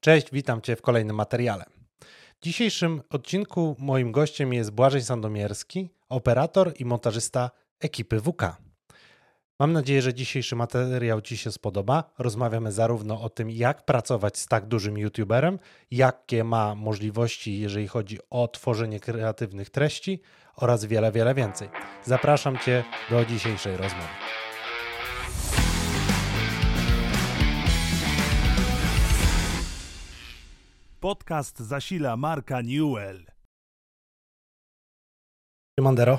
Cześć, witam Cię w kolejnym materiale. W dzisiejszym odcinku moim gościem jest Błażej Sandomierski, operator i montażysta ekipy WK. Mam nadzieję, że dzisiejszy materiał Ci się spodoba. Rozmawiamy zarówno o tym, jak pracować z tak dużym YouTuberem, jakie ma możliwości, jeżeli chodzi o tworzenie kreatywnych treści oraz wiele, wiele więcej. Zapraszam Cię do dzisiejszej rozmowy. Podcast zasila Marka Newell. Mandero.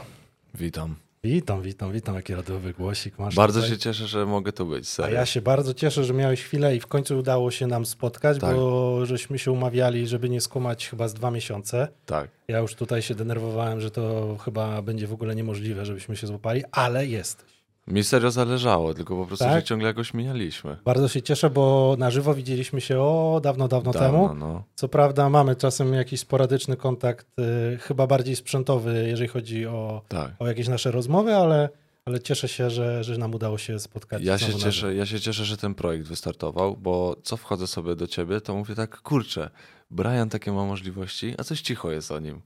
Witam. Witam, witam, witam. Jaki radowy głosik masz. Bardzo tutaj. się cieszę, że mogę tu być. A Serio. ja się bardzo cieszę, że miałeś chwilę i w końcu udało się nam spotkać, Tak. bo żeśmy się umawiali, żeby nie skumać chyba z dwa miesiące. Tak. Ja już tutaj się denerwowałem, że to chyba będzie w ogóle niemożliwe, żebyśmy się złapali, ale jesteś. Mi serio zależało, tylko po prostu Tak? się ciągle jakoś mijaliśmy. Bardzo się cieszę, bo na żywo widzieliśmy się o dawno, dawno, Dawno, temu. no. Co prawda mamy czasem jakiś sporadyczny kontakt, y, chyba bardziej sprzętowy, jeżeli chodzi o, Tak. o jakieś nasze rozmowy, ale, ale cieszę się, że, że nam udało się spotkać. Ja się, cieszę, ja się cieszę, że ten projekt wystartował, bo co wchodzę sobie do ciebie, to mówię tak, kurczę, Brian takie ma możliwości, a coś cicho jest o nim.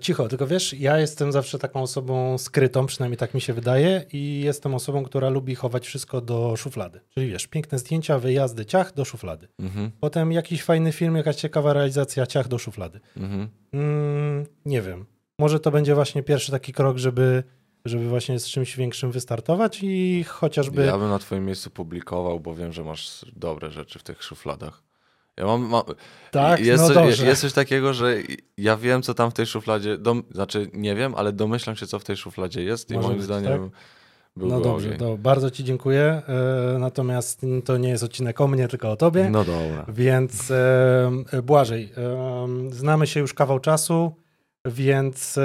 Cicho, tylko wiesz, ja jestem zawsze taką osobą skrytą, przynajmniej tak mi się wydaje, i jestem osobą, która lubi chować wszystko do szuflady. Czyli wiesz, piękne zdjęcia, wyjazdy, ciach do szuflady. Mhm, Potem jakiś fajny film, jakaś ciekawa realizacja, ciach do szuflady. mhm. Mm, nie wiem. Może to będzie właśnie pierwszy taki krok, żeby, żeby właśnie z czymś większym wystartować i chociażby. Ja bym na twoim miejscu publikował, bo wiem, że masz dobre rzeczy w tych szufladach. Ja mam, mam Tak, jest, no coś, jest coś takiego, że ja wiem, co tam w tej szufladzie, dom, znaczy nie wiem, ale domyślam się, co w tej szufladzie jest i Może moim być, zdaniem byłby No dobrze, ogień. to bardzo Ci dziękuję. E, natomiast to nie jest odcinek o mnie, tylko o Tobie. No dobra. Więc e, Błażej, e, znamy się już kawał czasu, więc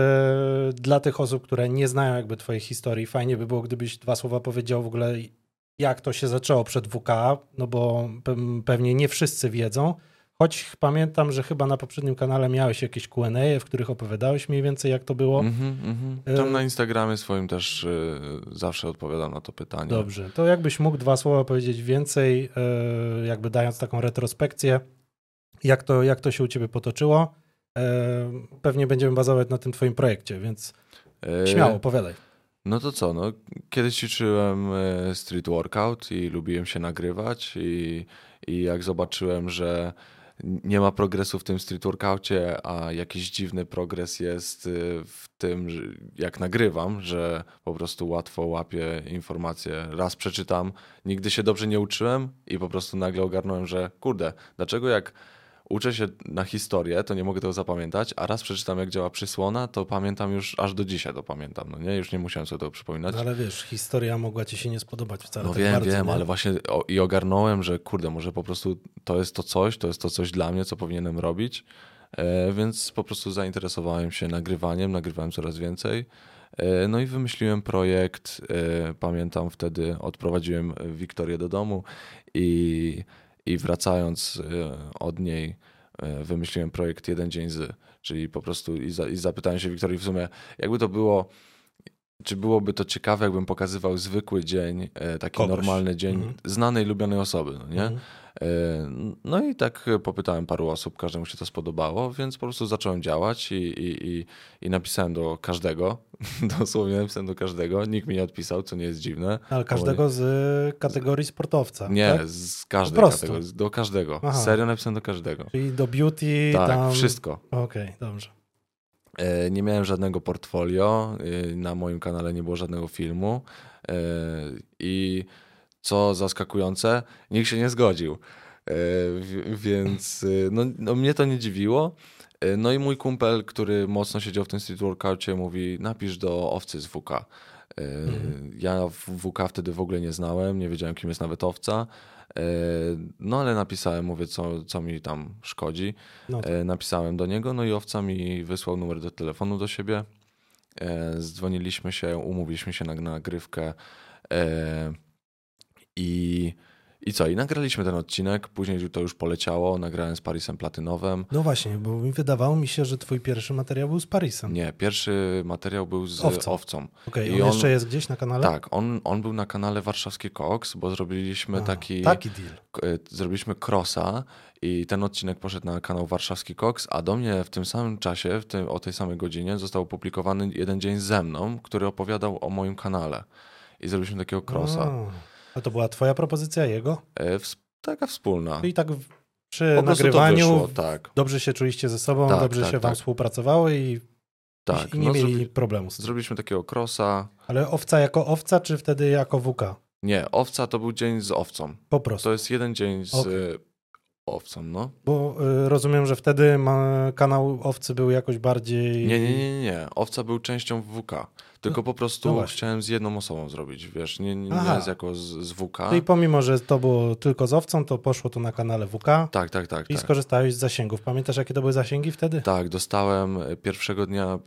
dla tych osób, które nie znają jakby twojej historii, fajnie by było, gdybyś dwa słowa powiedział w ogóle, jak to się zaczęło przed WK, no bo pe- pewnie nie wszyscy wiedzą, choć pamiętam, że chyba na poprzednim kanale miałeś jakieś Q&A, w których opowiadałeś mniej więcej, jak to było. Mhm, mhm. E, Tam na Instagramie swoim też y, zawsze odpowiadam na to pytanie. Dobrze, to jakbyś mógł dwa słowa powiedzieć więcej, e, jakby dając taką retrospekcję, jak to, jak to się u ciebie potoczyło. E, Pewnie będziemy bazować na tym twoim projekcie, więc śmiało, opowiadaj. No to co, no, kiedyś ćwiczyłem e, street workout i lubiłem się nagrywać i, i jak zobaczyłem, że nie ma progresu w tym street workoutie, a jakiś dziwny progres jest y, w tym, jak nagrywam, że po prostu łatwo łapię informacje. Raz przeczytam, nigdy się dobrze nie uczyłem i po prostu nagle ogarnąłem, że kurde, dlaczego jak uczę się na historię, to nie mogę tego zapamiętać, a raz przeczytam jak działa przysłona, to pamiętam już, aż do dzisiaj to pamiętam, no nie? Już nie musiałem sobie tego przypominać. No ale wiesz, historia mogła ci się nie spodobać wcale No tak wiem, bardzo. wiem, nie? ale właśnie o, i ogarnąłem, że kurde, może po prostu to jest to coś, to jest to coś dla mnie, co powinienem robić, e, więc po prostu zainteresowałem się nagrywaniem, nagrywałem coraz więcej. E, no i wymyśliłem projekt, e, pamiętam wtedy odprowadziłem Wiktorię do domu i, i wracając e, od niej e, wymyśliłem projekt Jeden Dzień Z, czyli po prostu i, za, i zapytałem się Wiktorii w sumie, jakby to było czy byłoby to ciekawe, jakbym pokazywał zwykły dzień, e, taki Kogoś. normalny dzień Mhm. znanej, lubianej osoby, no nie? Mhm. No i tak popytałem paru osób, każdemu się to spodobało, więc po prostu zacząłem działać i, i, i, i napisałem do każdego, dosłownie napisałem do każdego, nikt mi nie odpisał, co nie jest dziwne. Ale każdego z kategorii sportowca. Nie, tak? z każdej kategorii, do każdego. Aha. Serio napisałem do każdego. Czyli do beauty Tak, tam... wszystko. Okej, dobrze. E, Nie miałem żadnego portfolio, e, na moim kanale nie było żadnego filmu e, i co zaskakujące, nikt się nie zgodził. E, Więc e, no, no mnie to nie dziwiło. E, No i mój kumpel, który mocno siedział w tym street workoutie, mówi napisz do owcy z WK. E, Ja WK wtedy w ogóle nie znałem, nie wiedziałem kim jest nawet owca. No ale napisałem, mówię co, co mi tam szkodzi. No tak. Napisałem do niego, no i owca mi wysłał numer do telefonu do siebie. Zdzwoniliśmy się, umówiliśmy się na nagrywkę i, I co? I nagraliśmy ten odcinek, później to już poleciało, nagrałem z Parisem Platynowym. No właśnie, bo wydawało mi się, że twój pierwszy materiał był z Parisem. Nie, pierwszy materiał był z Owcą. owcą. Okej, I on, on- jeszcze jest gdzieś na kanale? Tak, on, on był na kanale Warszawski Koks, bo zrobiliśmy A, taki, Taki deal. e, zrobiliśmy crossa i ten odcinek poszedł na kanał Warszawski Koks, a do mnie w tym samym czasie, w tym, o tej samej godzinie został opublikowany jeden dzień ze mną, który opowiadał o moim kanale. I zrobiliśmy takiego crossa. A, a to była twoja propozycja, jego? E, ws- taka wspólna. I tak w- przy Po nagrywaniu wyszło, tak. dobrze się czuliście ze sobą, Tak, dobrze tak, się wam tak. współpracowało i, tak. i nie no, mieli zrobi- problemu z tym. Zrobiliśmy takiego crossa. Ale owca jako owca, czy wtedy jako WK? Nie, owca to był dzień z owcą. Po prostu. To jest jeden dzień z Okej. e, owcą, no. Bo y, rozumiem, że wtedy ma, kanał owcy był jakoś bardziej... Nie, nie, nie, nie. Owca był częścią WK. Tylko po prostu no chciałem z jedną osobą zrobić, wiesz, nie, nie, nie z jako z, z WK. Czyli pomimo, że to było tylko z owcą, to poszło to na kanale WK Tak, tak, tak. i tak. skorzystałeś z zasięgów. Pamiętasz, jakie to były zasięgi wtedy? Tak, dostałem e, pierwszego dnia e,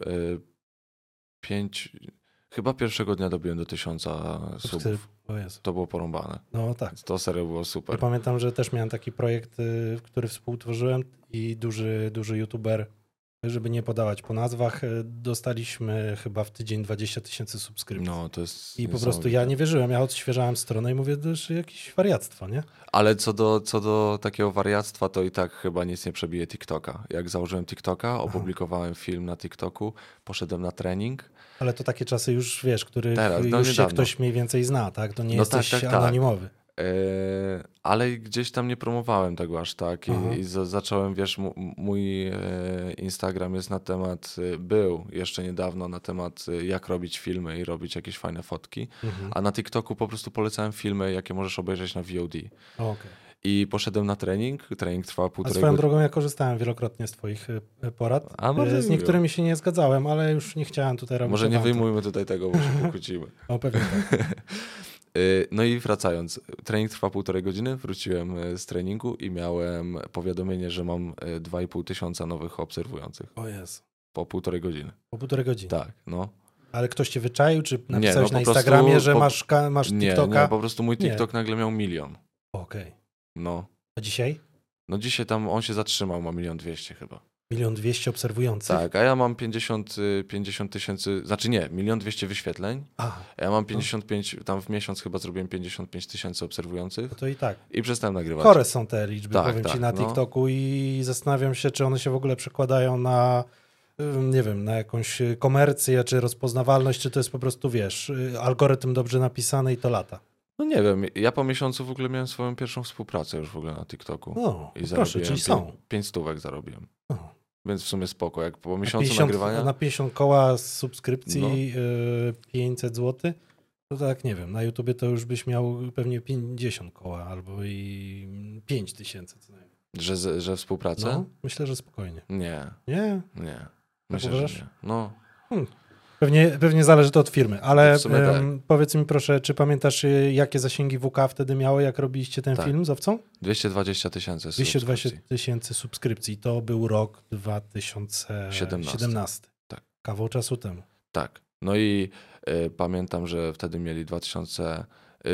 pięć, chyba pierwszego dnia dobiłem do tysiąca subów. To było porąbane. No tak. To serio było Ja super. pamiętam, że też miałem taki projekt, y, który współtworzyłem i duży, duży youtuber, żeby nie podawać po nazwach, y, dostaliśmy chyba w tydzień 20 tysięcy subskrypcji. No, to jest I po prostu ja nie wierzyłem, ja odświeżałem stronę i mówię, to już jakieś wariactwo, nie? Ale co do, co do takiego wariactwa, to i tak chyba nic nie przebije TikToka. Jak założyłem TikToka, opublikowałem film na TikToku, poszedłem na trening. Ale to takie czasy już, wiesz, których Teraz, no już się ktoś mniej więcej zna, tak? To nie No jesteś tak, tak, tak. anonimowy. E, ale gdzieś tam nie promowałem tego aż tak i, i za, zacząłem, wiesz, mój e, Instagram jest na temat, e, był jeszcze niedawno na temat jak robić filmy i robić jakieś fajne fotki, Mhm. a na TikToku po prostu polecałem filmy, jakie możesz obejrzeć na VOD. O, okej. I poszedłem na trening, trening trwał A półtorej swoją godziny. drogą ja korzystałem wielokrotnie z twoich y, porad. A, bardzo Y, z niektórymi się nie zgadzałem, ale już nie chciałem tutaj robić Może nie wyjmujmy tutaj tego, bo się pokłócimy. O, pewnie tak. Y, No i wracając, trening trwa półtorej godziny, wróciłem y, z treningu i miałem powiadomienie, że mam y, 2,5 tysiąca nowych obserwujących O Jezu. po półtorej godziny. Po półtorej godziny. Tak, no. Ale ktoś cię wyczaił, czy napisałeś no na po prostu Instagramie, że po- masz, masz Nie, TikToka? nie, po prostu mój Nie. TikTok nagle miał milion. Okej. No. A dzisiaj? No dzisiaj tam on się zatrzymał, ma milion dwieście chyba. Milion dwieście obserwujących? Tak, a ja mam 50 y, 50 tysięcy, znaczy nie, milion dwieście wyświetleń, A, ja mam 55, tam w miesiąc chyba zrobiłem 55 tysięcy obserwujących no to i tak. i przestałem nagrywać. Chore są te liczby, Tak, powiem ci, tak, na no. TikToku i zastanawiam się, czy one się w ogóle przekładają na, nie wiem, na jakąś y, komercję, czy rozpoznawalność, czy to jest po prostu, wiesz, y, algorytm dobrze napisany i to lata. No nie wiem, ja po miesiącu w ogóle miałem swoją pierwszą współpracę już w ogóle na TikToku. No, I proszę, czyli pię- są. pięć stówek zarobiłem. No. Więc w sumie spoko, jak po miesiącu 50, nagrywania. Na 50 koła z subskrypcji No. y, 500 zł, to tak nie wiem, na YouTubie to już byś miał pewnie 50 koła albo i 5 tysięcy co najmniej. Że, że, współpracę? No, myślę, że spokojnie. Nie, Nie, nie. Myślę, uważasz? że nie. No, Pewnie, pewnie zależy to od firmy, ale sumie tak. powiedz mi proszę, czy pamiętasz y, jakie zasięgi WK wtedy miało, jak robiliście ten Tak. film z owcą? 220 tysięcy 220 subskrypcji. tysięcy subskrypcji. To był rok 2017. 17. Tak. Kawał czasu temu. Tak. No i y, pamiętam, że wtedy mieli 2000, y,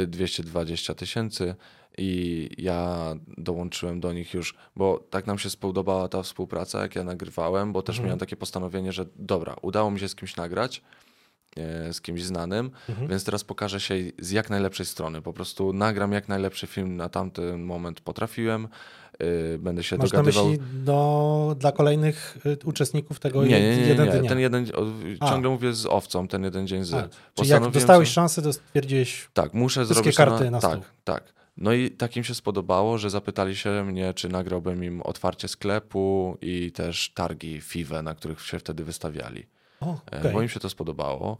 220 tysięcy i ja dołączyłem do nich już, bo tak nam się spodobała ta współpraca, jak ja nagrywałem, bo też Mhm. miałem takie postanowienie, że dobra, udało mi się z kimś nagrać, y, z kimś znanym, Mhm. więc teraz pokażę się z jak najlepszej strony. Po prostu nagram jak najlepszy film na tamten moment potrafiłem, będę się Masz na dogadywał. myśli do, dla kolejnych y, uczestników tego Nie, nie, nie, jeden nie. dnia? ten jeden, o, ciągle mówię z owcą, ten jeden dzień z. A, czyli jak dostałeś sobie- szansę, to stwierdziłeś, Tak, muszę Wszystkie zrobić karty na, na Tak, stół. tak. No i takim się spodobało, że zapytali się mnie, czy nagrałbym im otwarcie sklepu i też targi FIWE, na których się wtedy wystawiali. o, E, okej. Bo im się to spodobało.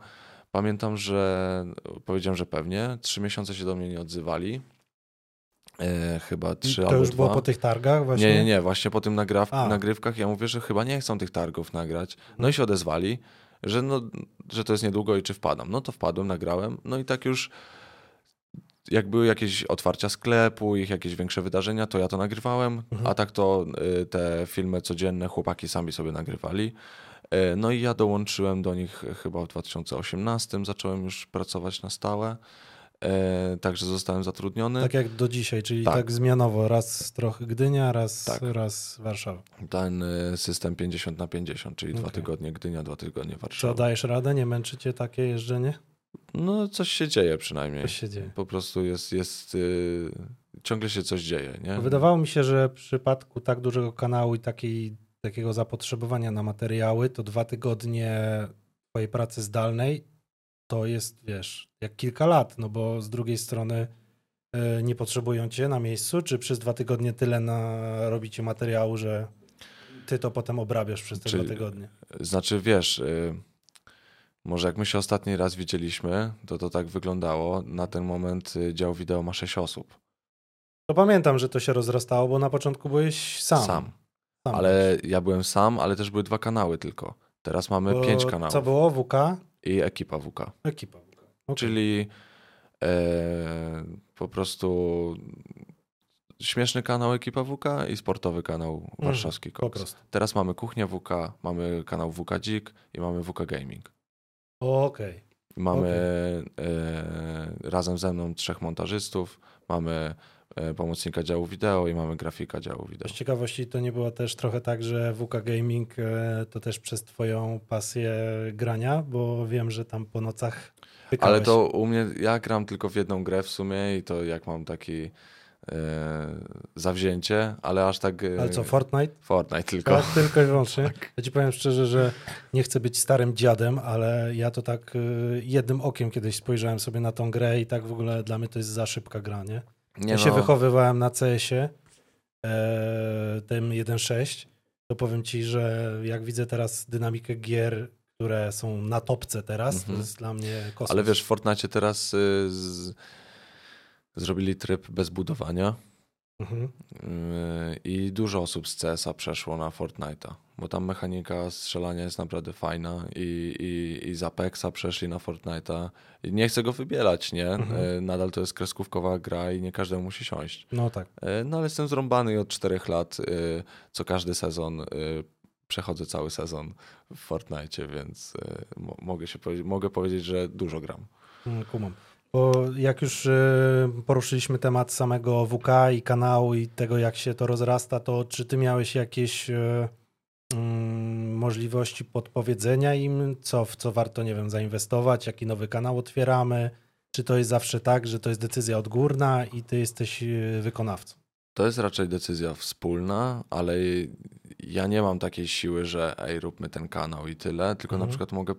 Pamiętam, że powiedziałem, że pewnie. Trzy miesiące się do mnie nie odzywali. E, chyba trzy to albo już dwa. było po tych targach właśnie? Nie, nie, nie, właśnie po tym nagraw- nagrywkach ja mówię, że chyba nie chcą tych targów nagrać. No i się odezwali, że, no, że to jest niedługo i czy wpadam. No to wpadłem, nagrałem, no i tak już jak były jakieś otwarcia sklepu, ich jakieś większe wydarzenia, to ja to nagrywałem, Mhm. a tak to y, te filmy codzienne chłopaki sami sobie nagrywali. Y, No i ja dołączyłem do nich chyba w 2018, zacząłem już pracować na stałe. E, także zostałem zatrudniony. Tak jak do dzisiaj, czyli tak, Tak. zmianowo, raz trochę Gdynia, raz, Tak. raz Warszawa. Ten e, system 50 na 50, czyli dwa Okej. tygodnie Gdynia, dwa tygodnie Czy Warszawa. dajesz radę? Nie męczy cię takie jeżdżenie? No coś się dzieje przynajmniej. Co się dzieje? Po prostu jest, jest y, ciągle się coś dzieje, nie? Wydawało mi się, że w przypadku tak dużego kanału i takiej, takiego zapotrzebowania na materiały, to dwa tygodnie twojej pracy zdalnej to jest, wiesz, jak kilka lat, no bo z drugiej strony e, nie potrzebują cię na miejscu, czy przez dwa tygodnie tyle na, robicie materiału, że ty to potem obrabiasz przez te Czyli- dwa tygodnie. Znaczy, wiesz, y, może jak my się ostatni raz widzieliśmy, to to tak wyglądało. Na ten moment y, dział wideo ma 6 osób. To pamiętam, że to się rozrastało, bo na początku byłeś sam. Sam. Sam Ale ja byłem sam, ale też były dwa kanały tylko. Teraz mamy Bo pięć kanałów. Co było? WK? I ekipa WK. Ekipa. WK. Okej. Czyli e, po prostu śmieszny kanał ekipa WK i sportowy kanał warszawski Mhm, Po Cox. prostu. Teraz mamy kuchnię WK, mamy kanał WK Dzik i mamy WK Gaming. Okej. Mamy e, razem ze mną trzech montażystów, mamy pomocnika działu wideo i mamy grafika działu wideo. Z ciekawości to nie było też trochę tak, że WK Gaming e, to też przez twoją pasję grania, bo wiem, że tam po nocach pykałeś. Ale to u mnie, ja gram tylko w jedną grę w sumie i to jak mam taki e, zawzięcie, ale aż tak... E, Ale co, Fortnite? Fortnite tylko. Tak, tylko i wyłącznie. Tak. Ja ci powiem szczerze, że nie chcę być starym dziadem, ale ja to tak jednym okiem kiedyś spojrzałem sobie na tą grę i tak w ogóle dla mnie to jest za szybka gra, nie? Nie ja się no, wychowywałem na CS-ie, e, tym 1.6, to powiem ci, że jak widzę teraz dynamikę gier, które są na topce teraz, Mhm. to jest dla mnie kosmos. Ale wiesz, w Fortnite teraz y, z, zrobili tryb bez budowania Mhm. y, i dużo osób z CS-a przeszło na Fortnite'a, bo tam mechanika strzelania jest naprawdę fajna i, i, i z Apexa przeszli na Fortnite'a. I nie chcę go wybierać, nie? Mhm. Y, Nadal to jest kreskówkowa gra i nie każdemu musi siąść. No tak. E, No ale jestem zrąbany i od czterech lat, y, co każdy sezon, y, przechodzę cały sezon w Fortnite, więc y, mo- mogę, się powiedzieć, mogę powiedzieć, że dużo gram. Mm, Kumam. Bo jak już y, poruszyliśmy temat samego WK i kanału i tego, jak się to rozrasta, to czy ty miałeś jakieś y, mm, możliwości podpowiedzenia im, co, w co warto, nie wiem, zainwestować, jaki nowy kanał otwieramy? Czy to jest zawsze tak, że to jest decyzja odgórna i ty jesteś y, wykonawcą? To jest raczej decyzja wspólna, ale ja nie mam takiej siły, że ej, róbmy ten kanał i tyle, tylko Mhm. na przykład mogę,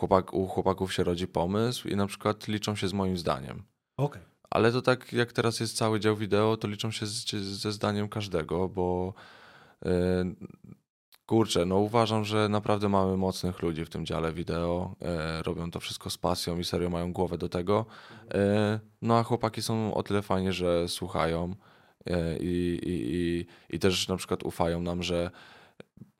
chłopak, u chłopaków się rodzi pomysł i na przykład liczą się z moim zdaniem. Okej. Ale to tak jak teraz jest cały dział wideo, to liczą się z, ze zdaniem każdego, bo yy, kurczę, no uważam, że naprawdę mamy mocnych ludzi w tym dziale wideo. Yy, robią to wszystko z pasją i serio mają głowę do tego. Yy, no a chłopaki są o tyle fajni, że słuchają yy, i, i, i, i też na przykład ufają nam, że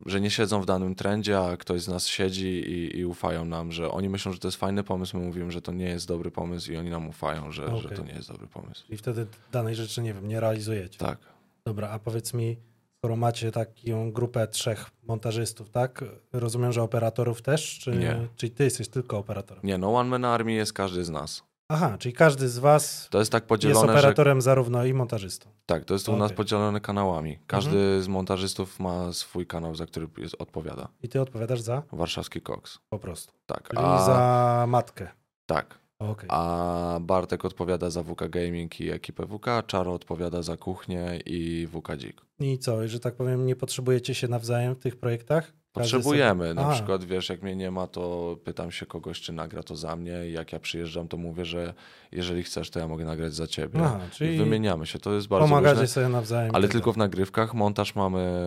że nie siedzą w danym trendzie, a ktoś z nas siedzi i, i ufają nam, że oni myślą, że to jest fajny pomysł, my mówimy, że to nie jest dobry pomysł i oni nam ufają, że, że Okej. to nie jest dobry pomysł. I wtedy danej rzeczy, nie wiem, nie realizujecie. Tak. Dobra, a powiedz mi, skoro macie taką grupę trzech montażystów, tak? Rozumiem, że operatorów też? Czy, Nie. Czyli ty jesteś tylko operatorem? Nie, no One Man Army jest każdy z nas. Aha, czyli każdy z was To jest tak jest podzielone, że operatorem zarówno i montażystą. tak, to jest u nas podzielone kanałami. Każdy Mhm. z montażystów ma swój kanał, za który jest, odpowiada. I ty odpowiadasz za? Warszawski Cox. Po prostu. Tak. Czyli A, za matkę. tak. Okej. A Bartek odpowiada za WK Gaming i ekipę WK, Czaro odpowiada za kuchnię i WK Dzik. I co, że tak powiem, nie potrzebujecie się nawzajem w tych projektach? Potrzebujemy. Na przykład, wiesz, jak mnie nie ma, to pytam się kogoś, czy nagra to za mnie. Jak ja przyjeżdżam, to mówię, że jeżeli chcesz, to ja mogę nagrać za ciebie. Aha, I czyli wymieniamy się. To jest bardzo pomagacie różne. sobie nawzajem. Ale tak tylko w nagrywkach. Montaż mamy...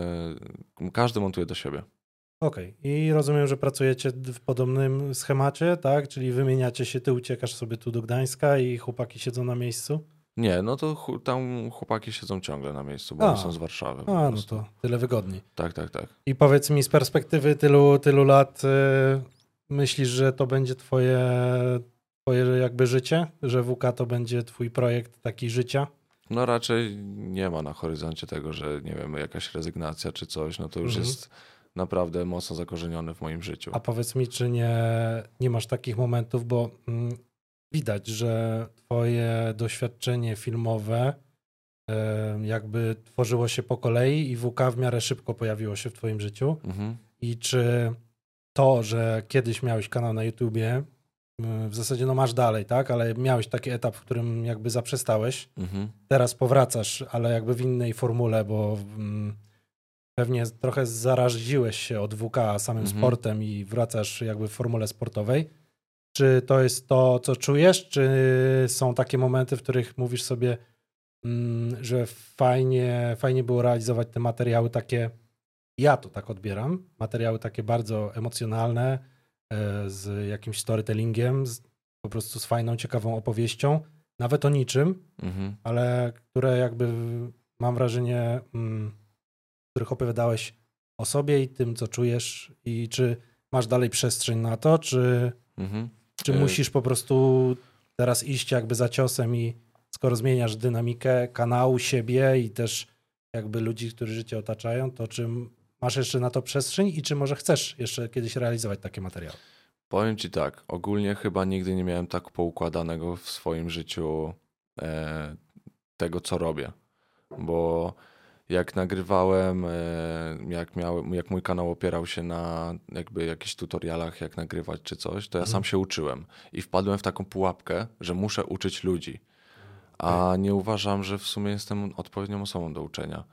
Każdy montuje do siebie. Okej. I rozumiem, że pracujecie w podobnym schemacie, tak? Czyli wymieniacie się, ty uciekasz sobie tu do Gdańska i chłopaki siedzą na miejscu? Nie, no to chu- tam chłopaki siedzą ciągle na miejscu, bo A. oni są z Warszawy. A, no to tyle wygodniej. Tak, tak, tak. I powiedz mi z perspektywy tylu, tylu lat, y, myślisz, że to będzie twoje, twoje jakby życie? Że WK to będzie twój projekt taki życia? No raczej nie ma na horyzoncie tego, że nie wiem, jakaś rezygnacja czy coś, no to już Mhm. jest naprawdę mocno zakorzeniony w moim życiu. A powiedz mi, czy nie, nie masz takich momentów, bo mm, widać, że twoje doświadczenie filmowe e, jakby tworzyło się po kolei i WK w miarę szybko pojawiło się w twoim życiu. Mhm. I czy to, że kiedyś miałeś kanał na YouTubie, w zasadzie no masz dalej, tak? Ale miałeś taki etap, w którym jakby zaprzestałeś. Mhm. Teraz powracasz, ale jakby w innej formule, bo pewnie trochę zaraziłeś się od WK samym Mhm. sportem i wracasz jakby w formule sportowej. Czy to jest to, co czujesz, czy są takie momenty, w których mówisz sobie, mm, że fajnie, fajnie było realizować te materiały takie, ja to tak odbieram, materiały takie bardzo emocjonalne, e, z jakimś storytellingiem, z, po prostu z fajną, ciekawą opowieścią, nawet o niczym, Mhm. ale które jakby mam wrażenie, mm, w których opowiadałeś o sobie i tym, co czujesz i czy masz dalej przestrzeń na to, czy, Mhm. Czy E, musisz po prostu teraz iść jakby za ciosem i skoro zmieniasz dynamikę kanału, siebie i też jakby ludzi, którzy życie otaczają, to czy masz jeszcze na to przestrzeń i czy może chcesz jeszcze kiedyś realizować takie materiały? Powiem ci tak, ogólnie chyba nigdy nie miałem tak poukładanego w swoim życiu e, tego, co robię. Bo jak nagrywałem, e, jak, miałem, jak mój kanał opierał się na jakby jakichś tutorialach, jak nagrywać czy coś, to ja Mhm. sam się uczyłem. I wpadłem w taką pułapkę, że muszę uczyć ludzi. A nie uważam, że w sumie jestem odpowiednią osobą do uczenia,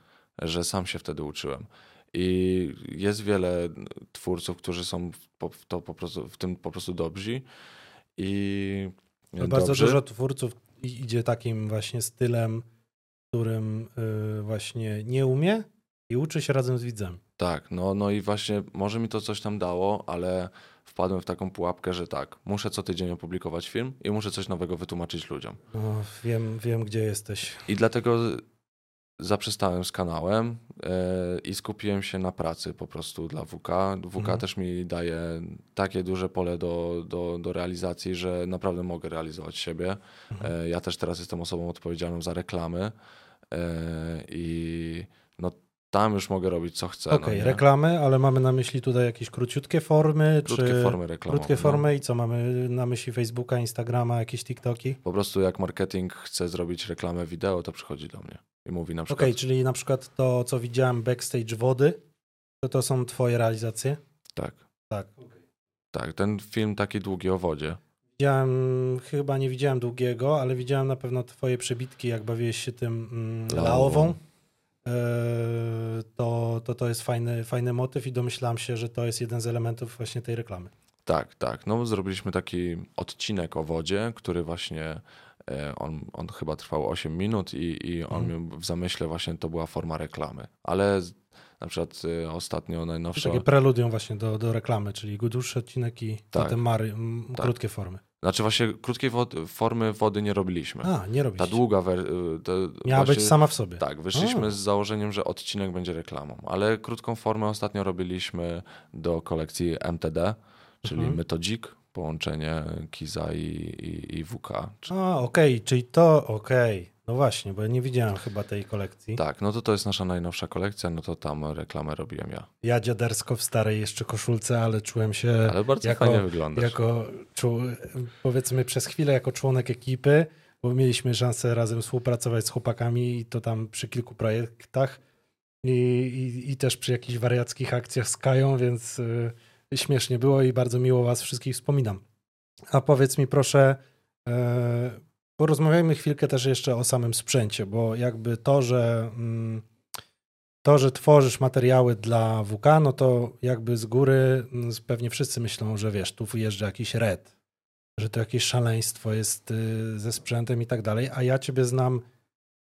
że sam się wtedy uczyłem. I jest wiele twórców, którzy są w, to po prostu, w tym po prostu dobrzy. I No bardzo dużo twórców idzie takim właśnie stylem, którym y, właśnie nie umie i uczy się razem z widzem. Tak, no, no i właśnie może mi to coś tam dało, ale wpadłem w taką pułapkę, że tak, muszę co tydzień opublikować film i muszę coś nowego wytłumaczyć ludziom. No, wiem, wiem, gdzie jesteś. I dlatego zaprzestałem z kanałem e, i skupiłem się na pracy po prostu dla WK. WK Mhm. też mi daje takie duże pole do, do, do realizacji, że naprawdę mogę realizować siebie. Mhm. E, ja też teraz jestem osobą odpowiedzialną za reklamy e, i no tam już mogę robić co chcę. Okej, no, nie? reklamy, ale mamy na myśli tutaj jakieś króciutkie formy, Krótkie czy formy reklamowe. krótkie no. formy i co mamy na myśli Facebooka, Instagrama, jakieś TikToki? Po prostu jak marketing chce zrobić reklamę wideo, to przychodzi do mnie i mówi na Okej, przykład, czyli na przykład to, co widziałem backstage wody, to to są twoje realizacje? tak, Tak. tak, ten film taki długi o wodzie. Widziałem, chyba nie widziałem długiego, ale widziałem na pewno twoje przebitki, jak bawiłeś się tym mm, Laową. Eee, to, to to jest fajny, fajny motyw i domyślam się, że to jest jeden z elementów właśnie tej reklamy. Tak, tak. No, zrobiliśmy taki odcinek o wodzie, który właśnie e, on, on chyba trwał 8 minut i, i on Mhm. w zamyśle właśnie to była forma reklamy. Ale na przykład e, ostatnio To najnowsza. takie preludium właśnie do, do reklamy, czyli dłuższy odcinek i Tak. potem mary, m, Tak. krótkie formy. Znaczy właśnie krótkiej wody, formy wody nie robiliśmy. A, nie robisz. Ta długa wersja. Miała być sama w sobie. Tak, wyszliśmy A. z założeniem, że odcinek będzie reklamą, ale krótką formę ostatnio robiliśmy do kolekcji MTD, czyli Mhm. Metodzik, połączenie Kiza i, i, i WK. Czy- A, okej, czyli to, okej. No właśnie, bo ja nie widziałem chyba tej kolekcji. Tak, no to to jest nasza najnowsza kolekcja, no to tam reklamę robiłem ja. Ja dziadersko w starej jeszcze koszulce, ale czułem się Ale bardzo jako, fajnie wyglądasz. jako powiedzmy przez chwilę jako członek ekipy, bo mieliśmy szansę razem współpracować z chłopakami i to tam przy kilku projektach i, i, i też przy jakichś wariackich akcjach z Kają, więc y, śmiesznie było i bardzo miło was wszystkich wspominam. A powiedz mi proszę, e, porozmawiajmy chwilkę też jeszcze o samym sprzęcie, bo jakby to, że mm, to, że tworzysz materiały dla WK, no to jakby z góry mm, pewnie wszyscy myślą, że wiesz, tu wyjeżdża jakiś red, że to jakieś szaleństwo jest y, ze sprzętem i tak dalej, a ja ciebie znam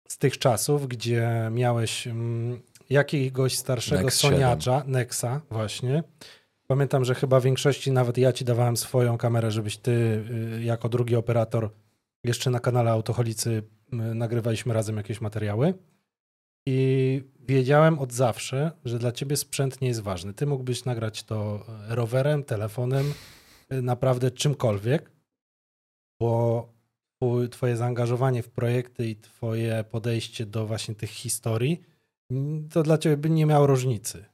z tych czasów, gdzie miałeś mm, jakiegoś starszego Nex 7. soniacza, Nexa właśnie. Pamiętam, że chyba w większości nawet ja ci dawałem swoją kamerę, żebyś ty y, jako drugi operator jeszcze na kanale Autoholicy y, nagrywaliśmy razem jakieś materiały. I wiedziałem od zawsze, że dla ciebie sprzęt nie jest ważny. Ty mógłbyś nagrać to e, rowerem, telefonem, y, naprawdę czymkolwiek, bo twoje zaangażowanie w projekty i twoje podejście do właśnie tych historii, mm, to dla ciebie by nie miało różnicy, y,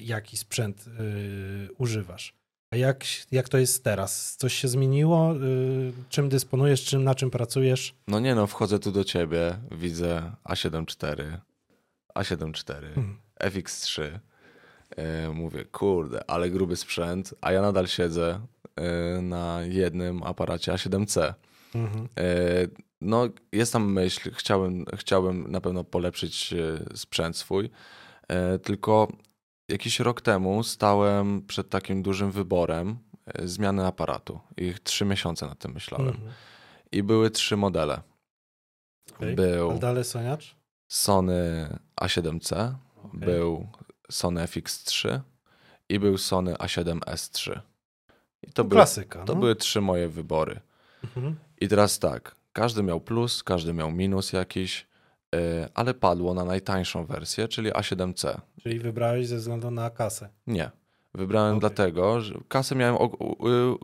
jaki sprzęt y, używasz. A jak, jak to jest teraz? Coś się zmieniło? Y, czym dysponujesz, czym, na czym pracujesz? No nie no, wchodzę tu do ciebie, widzę A7 IV, A7 IV, Hmm. FX3. E, mówię, kurde, ale gruby sprzęt, a ja nadal siedzę na jednym aparacie A7C. Mhm. No, jest tam myśl, chciałem, chciałem na pewno polepszyć sprzęt swój, tylko jakiś rok temu stałem przed takim dużym wyborem e, zmiany aparatu. I trzy miesiące nad tym myślałem. Mhm. I były trzy modele. Okej. Był Soniacz? Sony A7C, Okej. był Sony FX3 i był Sony A7S3. I to, No, były, Klasyka. to no. były trzy moje wybory. Mhm. I teraz tak, każdy miał plus, każdy miał minus jakiś, ale padło na najtańszą wersję, czyli A7C. Czyli wybrałeś ze względu na kasę. Nie. Wybrałem Okej. dlatego, że kasę miałem,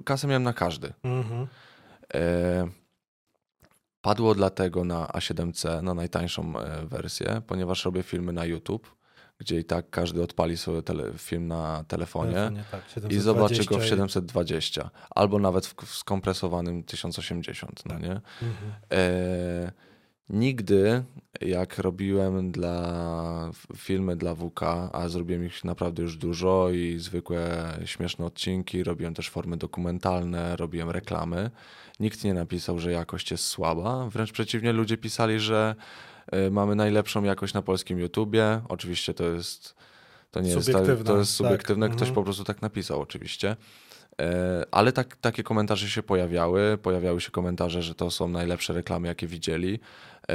kasę miałem na każdy. Mhm. E, Padło dlatego na A7C, na najtańszą e, wersję, ponieważ robię filmy na YouTube, gdzie i tak każdy odpali sobie tele, film na telefonie Telefonie, tak, i zobaczy go w 720 i- 720, albo nawet w, w skompresowanym 1080, no nie? Mhm. E, nigdy, jak robiłem dla filmy dla WK, a zrobiłem ich naprawdę już dużo i zwykłe śmieszne odcinki, robiłem też formy dokumentalne, robiłem reklamy, nikt nie napisał, że jakość jest słaba. Wręcz przeciwnie, ludzie pisali, że e, mamy najlepszą jakość na polskim YouTubie. Oczywiście to jest. To nie jest, tak, Subiektywne, to jest tak. subiektywne, ktoś Mhm. po prostu tak napisał, oczywiście. E, Ale tak, takie komentarze się pojawiały. Pojawiały się komentarze, że to są najlepsze reklamy, jakie widzieli. E,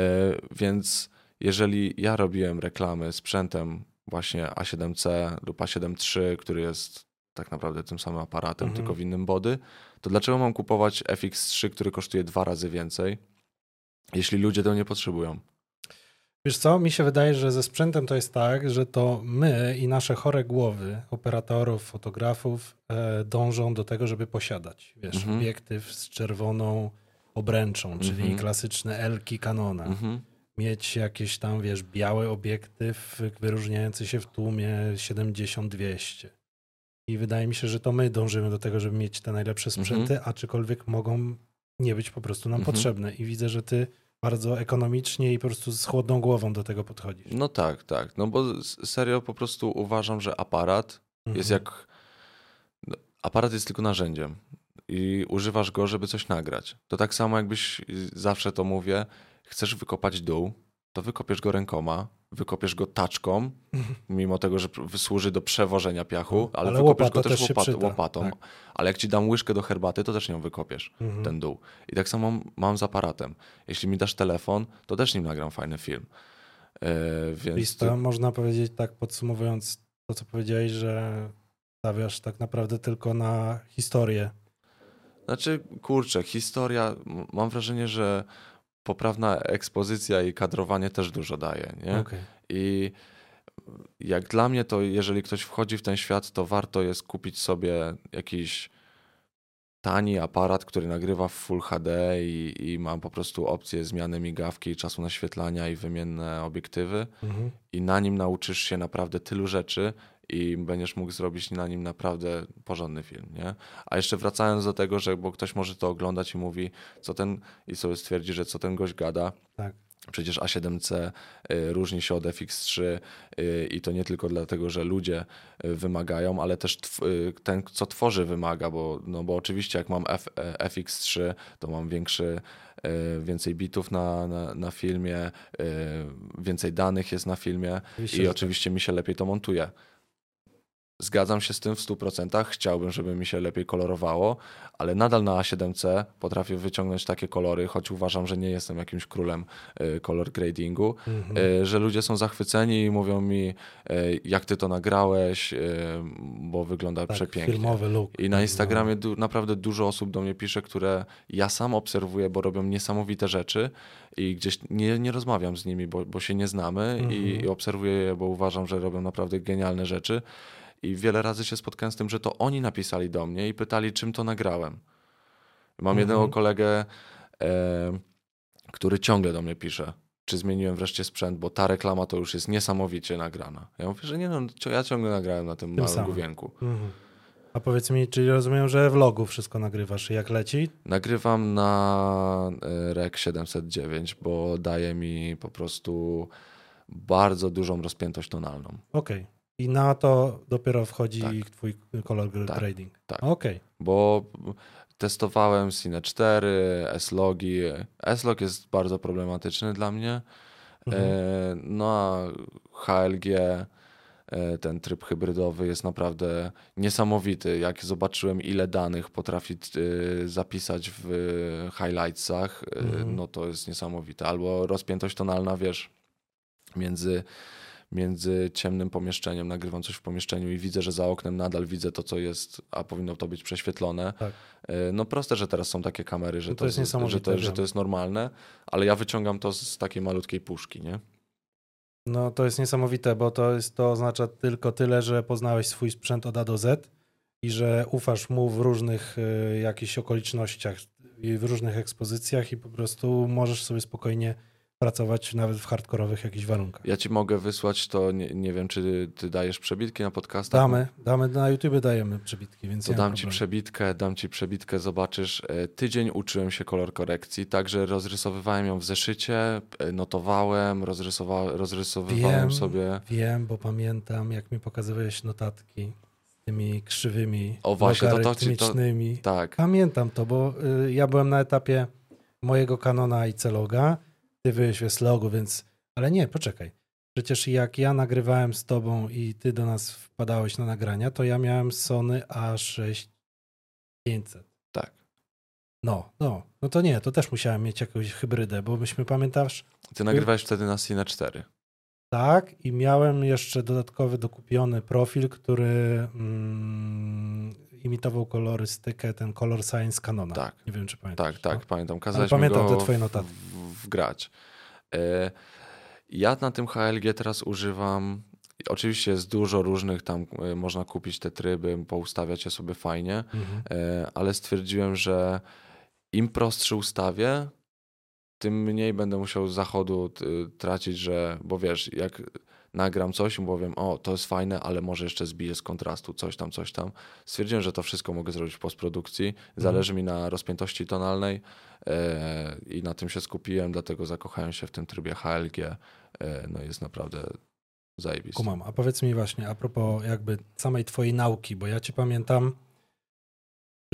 Więc jeżeli ja robiłem reklamy sprzętem właśnie A7C lub A7 III, który jest tak naprawdę tym samym aparatem, Mhm. tylko w innym body, to dlaczego mam kupować FX3, który kosztuje dwa razy więcej, jeśli ludzie tego nie potrzebują? Wiesz co, mi się wydaje, że ze sprzętem to jest tak, że to my i nasze chore głowy, operatorów, fotografów, e, dążą do tego, żeby posiadać. Wiesz, Mhm. obiektyw z czerwoną obręczą, czyli Mhm. klasyczne Elki Canona. Mhm. Mieć jakieś tam, wiesz, biały obiektyw wyróżniający się w tłumie 70-200. I wydaje mi się, że to my dążymy do tego, żeby mieć te najlepsze sprzęty, aczkolwiek mogą nie być po prostu nam Mhm. potrzebne. I widzę, że ty bardzo ekonomicznie i po prostu z chłodną głową do tego podchodzisz. No tak, tak. No bo serio po prostu uważam, że aparat jest Mhm. jak. no, Aparat jest tylko narzędziem i używasz go, żeby coś nagrać. To tak samo jakbyś y, zawsze to mówię, chcesz wykopać dół, to wykopiesz go rękoma, wykopiesz go taczką, mimo tego, że służy do przewożenia piachu, Mhm. ale, Ale wykopiesz go też łopat, łopatą. tak. Ale jak ci dam łyżkę do herbaty, to też nią wykopiesz Mhm. ten dół. I tak samo mam z aparatem. Jeśli mi dasz telefon, to też nim nagram fajny film. E, więc Lista, można powiedzieć tak podsumowując to, co powiedziałeś, że stawiasz tak naprawdę tylko na historię. Znaczy, kurczę, historia, mam wrażenie, że poprawna ekspozycja i kadrowanie też dużo daje, nie? Okej. I jak dla mnie, to jeżeli ktoś wchodzi w ten świat, to warto jest kupić sobie jakiś tani aparat, który nagrywa w Full HD i, i ma po prostu opcję zmiany migawki, czasu naświetlania i wymienne obiektywy. Mhm. I na nim nauczysz się naprawdę tylu rzeczy i będziesz mógł zrobić na nim naprawdę porządny film, nie? A jeszcze wracając do tego, że bo ktoś może to oglądać i mówi, co ten, i sobie stwierdzi, że co ten gość gada, Tak. Przecież A7C y, różni się od FX3 y, i to nie tylko dlatego, że ludzie y, wymagają, ale też ten, co tworzy, wymaga, bo, no bo oczywiście jak mam F, e, FX3, to mam większy, więcej bitów na, na, na filmie, więcej danych jest na filmie Oczywiście, i oczywiście mi się lepiej to montuje. Zgadzam się z tym w 100%. Chciałbym, żeby mi się lepiej kolorowało, ale nadal na A7C potrafię wyciągnąć takie kolory, choć uważam, że nie jestem jakimś królem y, color gradingu, Mhm. y, że ludzie są zachwyceni i mówią mi, y, jak ty to nagrałeś, bo wygląda tak, przepięknie. filmowy look. I na No. Instagramie du- naprawdę dużo osób do mnie pisze, które ja sam obserwuję, bo robią niesamowite rzeczy i gdzieś nie, nie rozmawiam z nimi, bo, bo się nie znamy i, Mhm. i obserwuję je, bo uważam, że robią naprawdę genialne rzeczy. I wiele razy się spotkałem z tym, że to oni napisali do mnie i pytali, czym to nagrałem. Mam Mhm. jednego kolegę, e, który ciągle do mnie pisze, czy zmieniłem wreszcie sprzęt, bo ta reklama to już jest niesamowicie nagrana. Ja mówię, że nie no, ja ciągle nagrałem na tym, Tym małym samym. główienku. Mhm. A powiedz mi, czyli rozumiem, że w logu wszystko nagrywasz jak leci? Nagrywam na e, REC 709, bo daje mi po prostu bardzo dużą rozpiętość tonalną. Okej. I na to dopiero wchodzi Tak. twój color Tak, grading. tak. Okej. Bo testowałem Cine 4, S-Logi. S-Log jest bardzo problematyczny dla mnie. Mhm. E, no a HLG, e, ten tryb hybrydowy jest naprawdę niesamowity. Jak zobaczyłem, ile danych potrafi e, zapisać w highlightsach, e, Mhm. no to jest niesamowite. Albo rozpiętość tonalna, wiesz, między, między ciemnym pomieszczeniem, nagrywam coś w pomieszczeniu i widzę, że za oknem nadal widzę to, co jest, a powinno to być prześwietlone. Tak. E, No proste, że teraz są takie kamery, że No to to, jest że, to, że to jest normalne, ale ja wyciągam to z takiej malutkiej puszki, nie? No to jest niesamowite, bo to, jest, to oznacza tylko tyle, że poznałeś swój sprzęt od A do Z i że ufasz mu w różnych y, jakichś okolicznościach i w różnych ekspozycjach i po prostu możesz sobie spokojnie pracować nawet w hardkorowych jakichś warunkach. Ja ci mogę wysłać to, nie, nie wiem, czy ty dajesz przebitki na podcastach? Damy, damy, na YouTube dajemy przebitki, więc To dam ci przebitkę, dam ci przebitkę, zobaczysz. E, Tydzień uczyłem się kolor korekcji, także rozrysowywałem ją w zeszycie, e, notowałem, rozrysowa- rozrysowywałem Wiem. sobie. Wiem, bo pamiętam, jak mi pokazywałeś notatki z tymi krzywymi, O, właśnie, to- to to-. Tak, Pamiętam to, bo y, ja byłem na etapie mojego Canona i Celoga, ty byłeś w S-Logu, więc... Ale nie, poczekaj. Przecież jak ja nagrywałem z tobą i ty do nas wpadałeś na nagrania, to ja miałem Sony A6 500. tak. No, no, no to nie, to też musiałem mieć jakąś hybrydę, bo myśmy, pamiętasz, Ty nagrywałeś wtedy na Cine 4. tak i miałem jeszcze dodatkowy dokupiony profil, który mm, imitował kolorystykę, ten Color Science Canona. Tak. Nie wiem, czy pamiętasz. Tak, tak, no? pamiętam. Kazałeś pamiętam te twoje notatki. Wgrać. E, Ja na tym HLG teraz używam. Oczywiście jest dużo różnych tam, e, można kupić te tryby, poustawiać je sobie fajnie, Mhm. e, ale stwierdziłem, że im prostszy ustawię, tym mniej będę musiał zachodu t- tracić, że, bo wiesz, jak nagram coś i powiem, o, to jest fajne, ale może jeszcze zbiję z kontrastu, coś tam, coś tam. Stwierdziłem, że to wszystko mogę zrobić w postprodukcji. Zależy mi na rozpiętości tonalnej e, i na tym się skupiłem, dlatego zakochałem się w tym trybie HLG. E, no jest naprawdę zajebisty. Kumam. A powiedz mi właśnie, a propos jakby samej twojej nauki, bo ja cię pamiętam,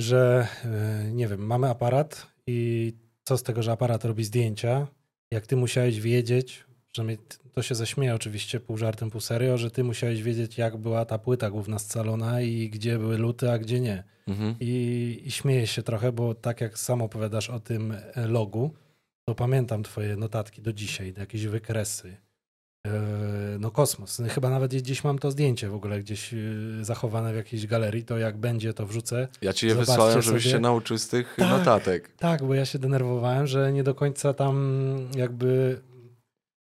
że e, nie wiem, mamy aparat i co z tego, że aparat robi zdjęcia, jak ty musiałeś wiedzieć, przynajmniej to się zaśmieje oczywiście pół żartem, pół serio, że ty musiałeś wiedzieć, jak była ta płyta główna scalona i gdzie były luty, a gdzie nie. Mhm. I, I śmieję się trochę, bo tak jak sam opowiadasz o tym e, logu, to pamiętam twoje notatki do dzisiaj, jakieś wykresy. E, No kosmos. Chyba nawet gdzieś mam to zdjęcie w ogóle gdzieś e, zachowane w jakiejś galerii, to jak będzie to wrzucę. Ja ci je Zobaczcie wysłałem, żebyś sobie. się nauczył z tych Tak. notatek. Tak, bo ja się denerwowałem, że nie do końca tam jakby...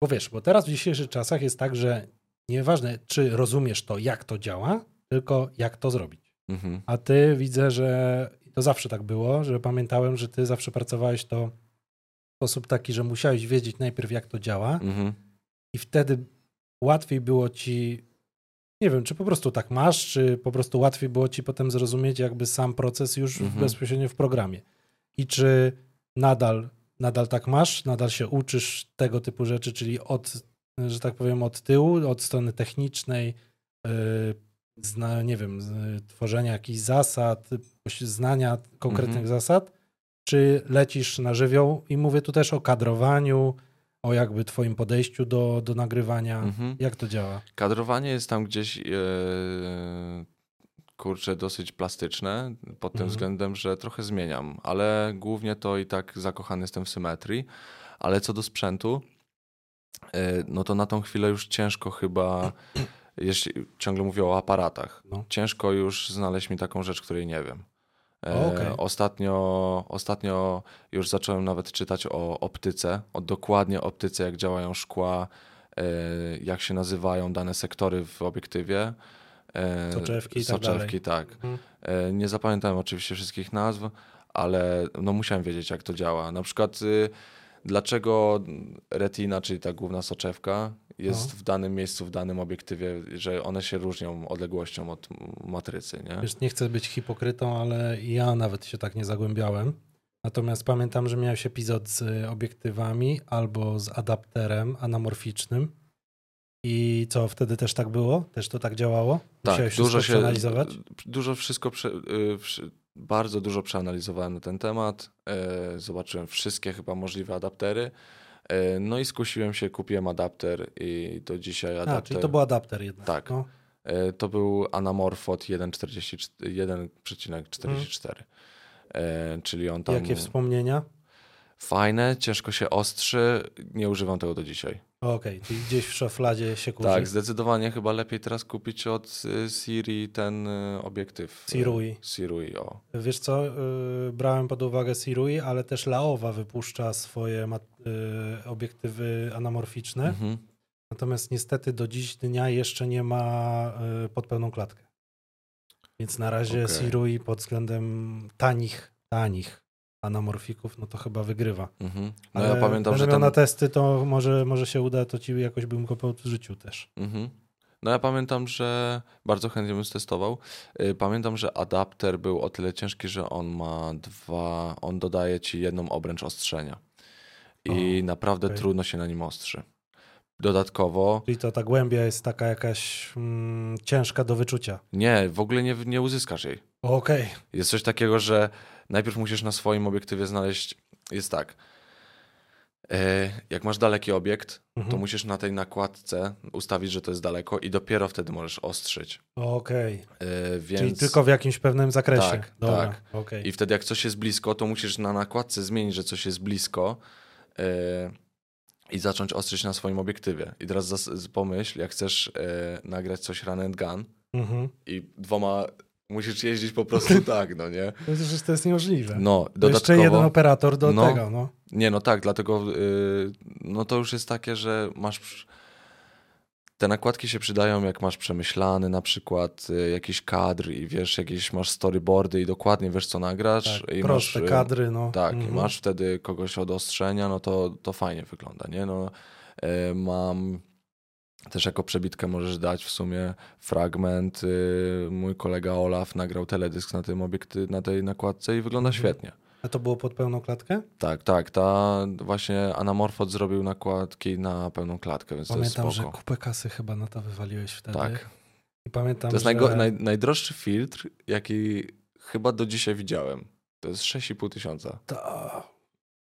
Bo wiesz, bo teraz w dzisiejszych czasach jest tak, że nieważne czy rozumiesz to, jak to działa, tylko jak to zrobić. Mhm. A ty widzę, że to zawsze tak było, że pamiętałem, że ty zawsze pracowałeś to w sposób taki, że musiałeś wiedzieć najpierw, jak to działa, Mhm. i wtedy łatwiej było ci. Nie wiem, czy po prostu tak masz, czy po prostu łatwiej było ci potem zrozumieć jakby sam proces już Mhm. bezpośrednio w programie. I czy nadal, nadal tak masz, nadal się uczysz tego typu rzeczy, czyli od, że tak powiem, od tyłu, od strony technicznej, yy, zna, nie wiem, tworzenia jakichś zasad, znania konkretnych Mhm. zasad, czy lecisz na żywioł i mówię tu też o kadrowaniu, o jakby twoim podejściu do, do nagrywania. Mhm. Jak to działa? Kadrowanie jest tam gdzieś e, kurczę dosyć plastyczne pod tym Mhm. względem, że trochę zmieniam, ale głównie to i tak zakochany jestem w symetrii. Ale co do sprzętu, e, no to na tą chwilę już ciężko chyba, jeśli ciągle mówię o aparatach, No. ciężko już znaleźć mi taką rzecz, której nie wiem. E, O, okej. ostatnio, ostatnio już zacząłem nawet czytać o optyce, o dokładnie optyce, jak działają szkła, e, jak się nazywają dane sektory w obiektywie. E, Soczewki tak Soczewki, tak. Mhm. E, Nie zapamiętałem oczywiście wszystkich nazw, ale no musiałem wiedzieć, jak to działa. Na przykład y, dlaczego retina, czyli ta główna soczewka, jest No. w danym miejscu, w danym obiektywie, że one się różnią odległością od matrycy, nie? Wiesz, nie chcę być hipokrytą, ale ja nawet się tak nie zagłębiałem. Natomiast pamiętam, że miałeś epizod z obiektywami albo z adapterem anamorficznym. I co, wtedy też tak było? Też to tak działało? Tak, Musiałeś dużo wszystko się, przeanalizować? dużo wszystko, prze, y, bardzo dużo przeanalizowałem na ten temat, e, zobaczyłem wszystkie chyba możliwe adaptery, e, no i skusiłem się, kupiłem adapter i do dzisiaj adapter. A, czyli to był adapter jednak. Tak. No. E, To był Anamorphot 1,44, 1,44. E, czyli on tam. Jakie wspomnienia? Fajne, ciężko się ostrzy, nie używam tego do dzisiaj. Okej, czyli gdzieś w szafladzie się kurzy. Tak, zdecydowanie chyba lepiej teraz kupić od y, Siri ten y, obiektyw. y, Sirui. Sirui, o. Wiesz co, brałem pod uwagę Sirui, ale też Laowa wypuszcza swoje obiektywy anamorficzne. Mhm. Natomiast niestety do dziś dnia jeszcze nie ma pod pełną klatkę. Więc na razie Okej. Sirui pod względem tanich, tanich anamorfików, no to chyba wygrywa. Mhm. No Ale ja pamiętam, że ten... na testy, to może, może się uda, to ci jakoś bym go w życiu też. Mhm. No ja pamiętam, że bardzo chętnie bym stestował. Y, Pamiętam, że adapter był o tyle ciężki, że on ma dwa, on dodaje ci jedną obręcz ostrzenia. I O, naprawdę okej. trudno się na nim ostrzy. Dodatkowo, Czyli to ta głębia jest taka jakaś mm, ciężka do wyczucia. nie, w ogóle nie, nie uzyskasz jej. Okej, Jest coś takiego, że najpierw musisz na swoim obiektywie znaleźć. Jest tak. e, Jak masz daleki obiekt, to Mhm. musisz na tej nakładce ustawić, że to jest daleko, i dopiero wtedy możesz ostrzyć. okej. E, Więc... Czyli tylko w jakimś pewnym zakresie. Tak, Dobra, tak. okej. I wtedy, jak coś jest blisko, to musisz na nakładce zmienić, że coś jest blisko e, i zacząć ostrzyć na swoim obiektywie. I teraz pomyśl, jak chcesz nagrać coś run and gun Mhm. i dwoma musisz jeździć po prostu tak, no nie? To jest, że to jest niemożliwe. No, To jeszcze jeden dodatkowo... operator do No. tego, no. Nie, no tak, dlatego y, no to już jest takie, że masz. Te nakładki się przydają, jak masz przemyślany na przykład y, jakiś kadr i wiesz, jakieś masz storyboardy i dokładnie wiesz, co nagrasz. Tak, i proste masz, y, kadry, no. Tak, i Mhm. masz wtedy kogoś od ostrzenia, no to, to fajnie wygląda, nie? No, y, mam też jako przebitkę możesz dać w sumie fragment. y, Mój kolega Olaf nagrał teledysk na tym obiekty, na tej nakładce i wygląda Mhm. świetnie. A to było pod pełną klatkę? Tak, tak. Ta właśnie Anamorphot zrobił nakładki na pełną klatkę, więc Pamiętam, to że jest spoko. kupę kasy chyba na to wywaliłeś wtedy. Tak. I pamiętam, To jest że... naj, najdroższy filtr, jaki chyba do dzisiaj widziałem. To jest 6,5 tysiąca. To,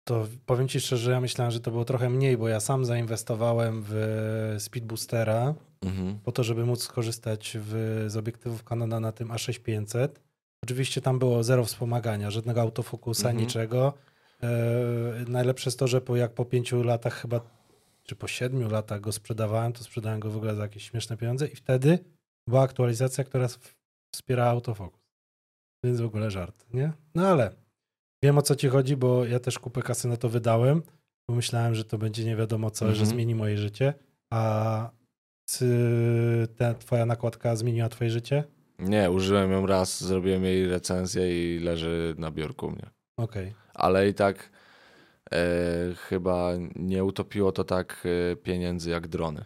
to powiem ci szczerze, ja myślałem, że to było trochę mniej, bo ja sam zainwestowałem w Speedboostera Mhm. po to, żeby móc skorzystać w, z obiektywów Canona na tym A6500. Oczywiście tam było zero wspomagania, żadnego autofokusa, Mhm. niczego. E, najlepsze jest to, że po, jak po pięciu latach chyba, czy po siedmiu latach go sprzedawałem, to sprzedałem go w ogóle za jakieś śmieszne pieniądze i wtedy była aktualizacja, która w- wspierała autofokus. Więc w ogóle żart, nie? No ale wiem o co ci chodzi, bo ja też kupę kasy na to wydałem, bo myślałem, że to będzie nie wiadomo co, że Mhm. zmieni moje życie, a czy ta twoja nakładka zmieniła twoje życie? Nie, użyłem ją raz, zrobiłem jej recenzję i leży na biurku u mnie. Okej. Ale i tak e, chyba nie utopiło to tak e, pieniędzy jak drony.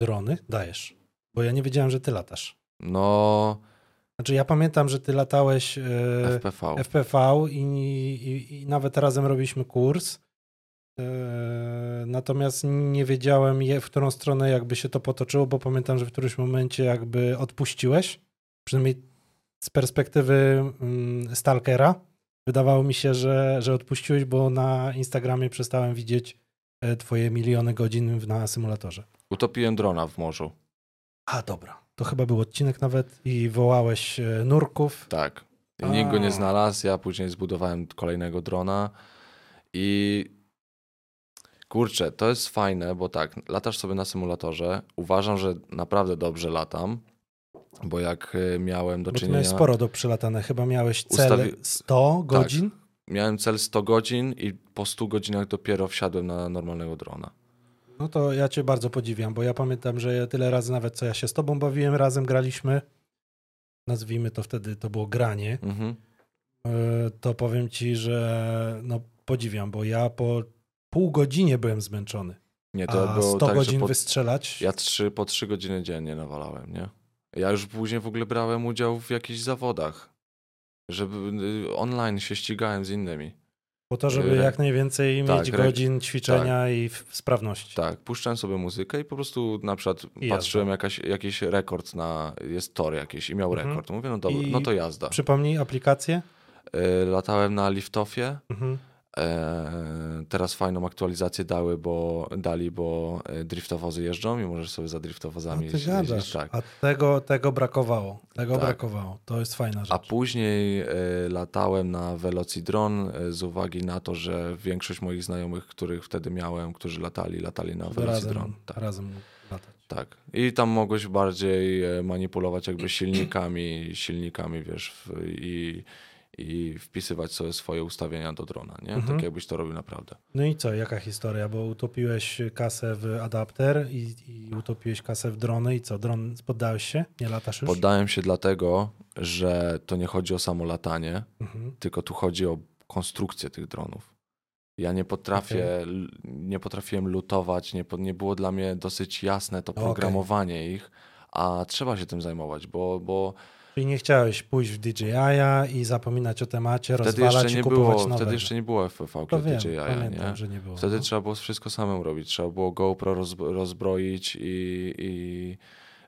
Drony dajesz, bo ja nie wiedziałem, że ty latasz. No, Znaczy ja pamiętam, że ty latałeś e, FPV. FPV i, i, i nawet razem robiliśmy kurs. E, natomiast nie wiedziałem, je- w którą stronę jakby się to potoczyło, bo pamiętam, że w którymś momencie jakby odpuściłeś. Przynajmniej z perspektywy mm, Stalkera. Wydawało mi się, że, że odpuściłeś, bo na Instagramie przestałem widzieć e, twoje miliony godzin w- na symulatorze. Utopiłem drona w morzu. A, dobra. To chyba był odcinek nawet i wołałeś e, nurków. Tak. I Nikt go nie znalazł. Ja później zbudowałem kolejnego drona i kurczę, to jest fajne, bo tak, latasz sobie na symulatorze. Uważam, że naprawdę dobrze latam, bo jak y, miałem do Bo czynienia. miałeś sporo do przylatane. Chyba miałeś cel Ustawi- 100 godzin. Miałem cel 100 godzin i po 100 godzinach dopiero wsiadłem na normalnego drona. No to ja cię bardzo podziwiam, bo ja pamiętam, że ja tyle razy nawet co ja się z tobą bawiłem, razem graliśmy. Nazwijmy to wtedy, to było granie. Mhm. Yy, To powiem ci, że no podziwiam, bo ja po pół godzinie byłem zmęczony. Nie, to A było 100 tak, godzin po, wystrzelać? ja trzy, po trzy godziny dziennie nawalałem, nie? Ja już później w ogóle brałem udział w jakichś zawodach, żeby y, online się ścigałem z innymi. Po to, żeby Re- jak najwięcej tak, mieć godzin ćwiczenia i w- sprawności. Tak, puszczałem sobie muzykę i po prostu na przykład I patrzyłem jakaś, jakiś rekord na, jest tor jakiś i miał Mhm. rekord. Mówię, no dobra, I- no to jazda. Przypomnij aplikację? Y, Latałem na liftoffie, Mhm. E, teraz fajną aktualizację dały, bo dali, bo e, driftowozy jeżdżą i możesz sobie za driftowozami ty jeździć. Tak. A tego, tego brakowało. Tego Tak. brakowało. To jest fajna rzecz. A później e, latałem na Velocidron z uwagi na to, że większość moich znajomych, których wtedy miałem, którzy latali, latali na Velocidron. razem, Tak, razem latać. tak. I tam mogłeś bardziej manipulować jakby silnikami, silnikami, wiesz, i, i wpisywać sobie swoje ustawienia do drona, nie? Mhm. Tak jakbyś to robił naprawdę. No i co, jaka historia? Bo utopiłeś kasę w adapter i, i utopiłeś kasę w drony i co, dron, poddałeś się? Nie latasz już? Poddałem się dlatego, że to nie chodzi o samo latanie, Mhm. tylko tu chodzi o konstrukcję tych dronów. Ja nie potrafię, l- nie potrafiłem lutować, nie, nie było dla mnie dosyć jasne to Okej. programowanie ich, a trzeba się tym zajmować, bo, bo Czyli nie chciałeś pójść w DJI i zapominać o temacie, wtedy rozwalać jeszcze, i nie kupować było, nowego. wtedy jeszcze nie było FPV to wiem, DJI, pamiętam, nie? że nie było. Wtedy no. trzeba było wszystko samemu robić. Trzeba było GoPro roz, rozbroić i, i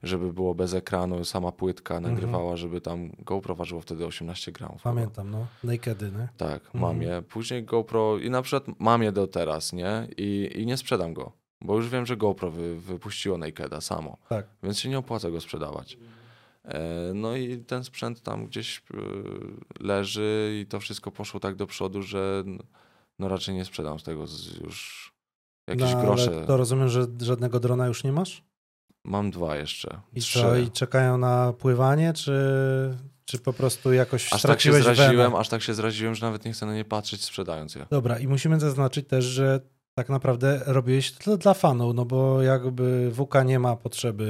żeby było bez ekranu, sama płytka Mhm. nagrywała, żeby tam GoPro ważyło wtedy 18 gramów. chyba. Pamiętam, no. Nakedy, nie? Tak, Mhm. mam je. Później GoPro i na przykład mam je do teraz, nie? I, i nie sprzedam go, bo już wiem, że GoPro wy, wypuściło Nakeda samo, Tak. więc się nie opłaca go sprzedawać. E, no i ten sprzęt tam gdzieś e, leży i to wszystko poszło tak do przodu, że no raczej nie sprzedam z tego już jakieś no, grosze. To rozumiem, że żadnego drona już nie masz? Mam dwa jeszcze. I trzy. co, i czekają na pływanie, czy, czy po prostu jakoś Aż tak się zraziłem, wenę? aż tak się zraziłem, że nawet nie chcę na nie patrzeć sprzedając je. Dobra, i musimy zaznaczyć też, że tak naprawdę robiłeś to dla fanów, no bo jakby WK nie ma potrzeby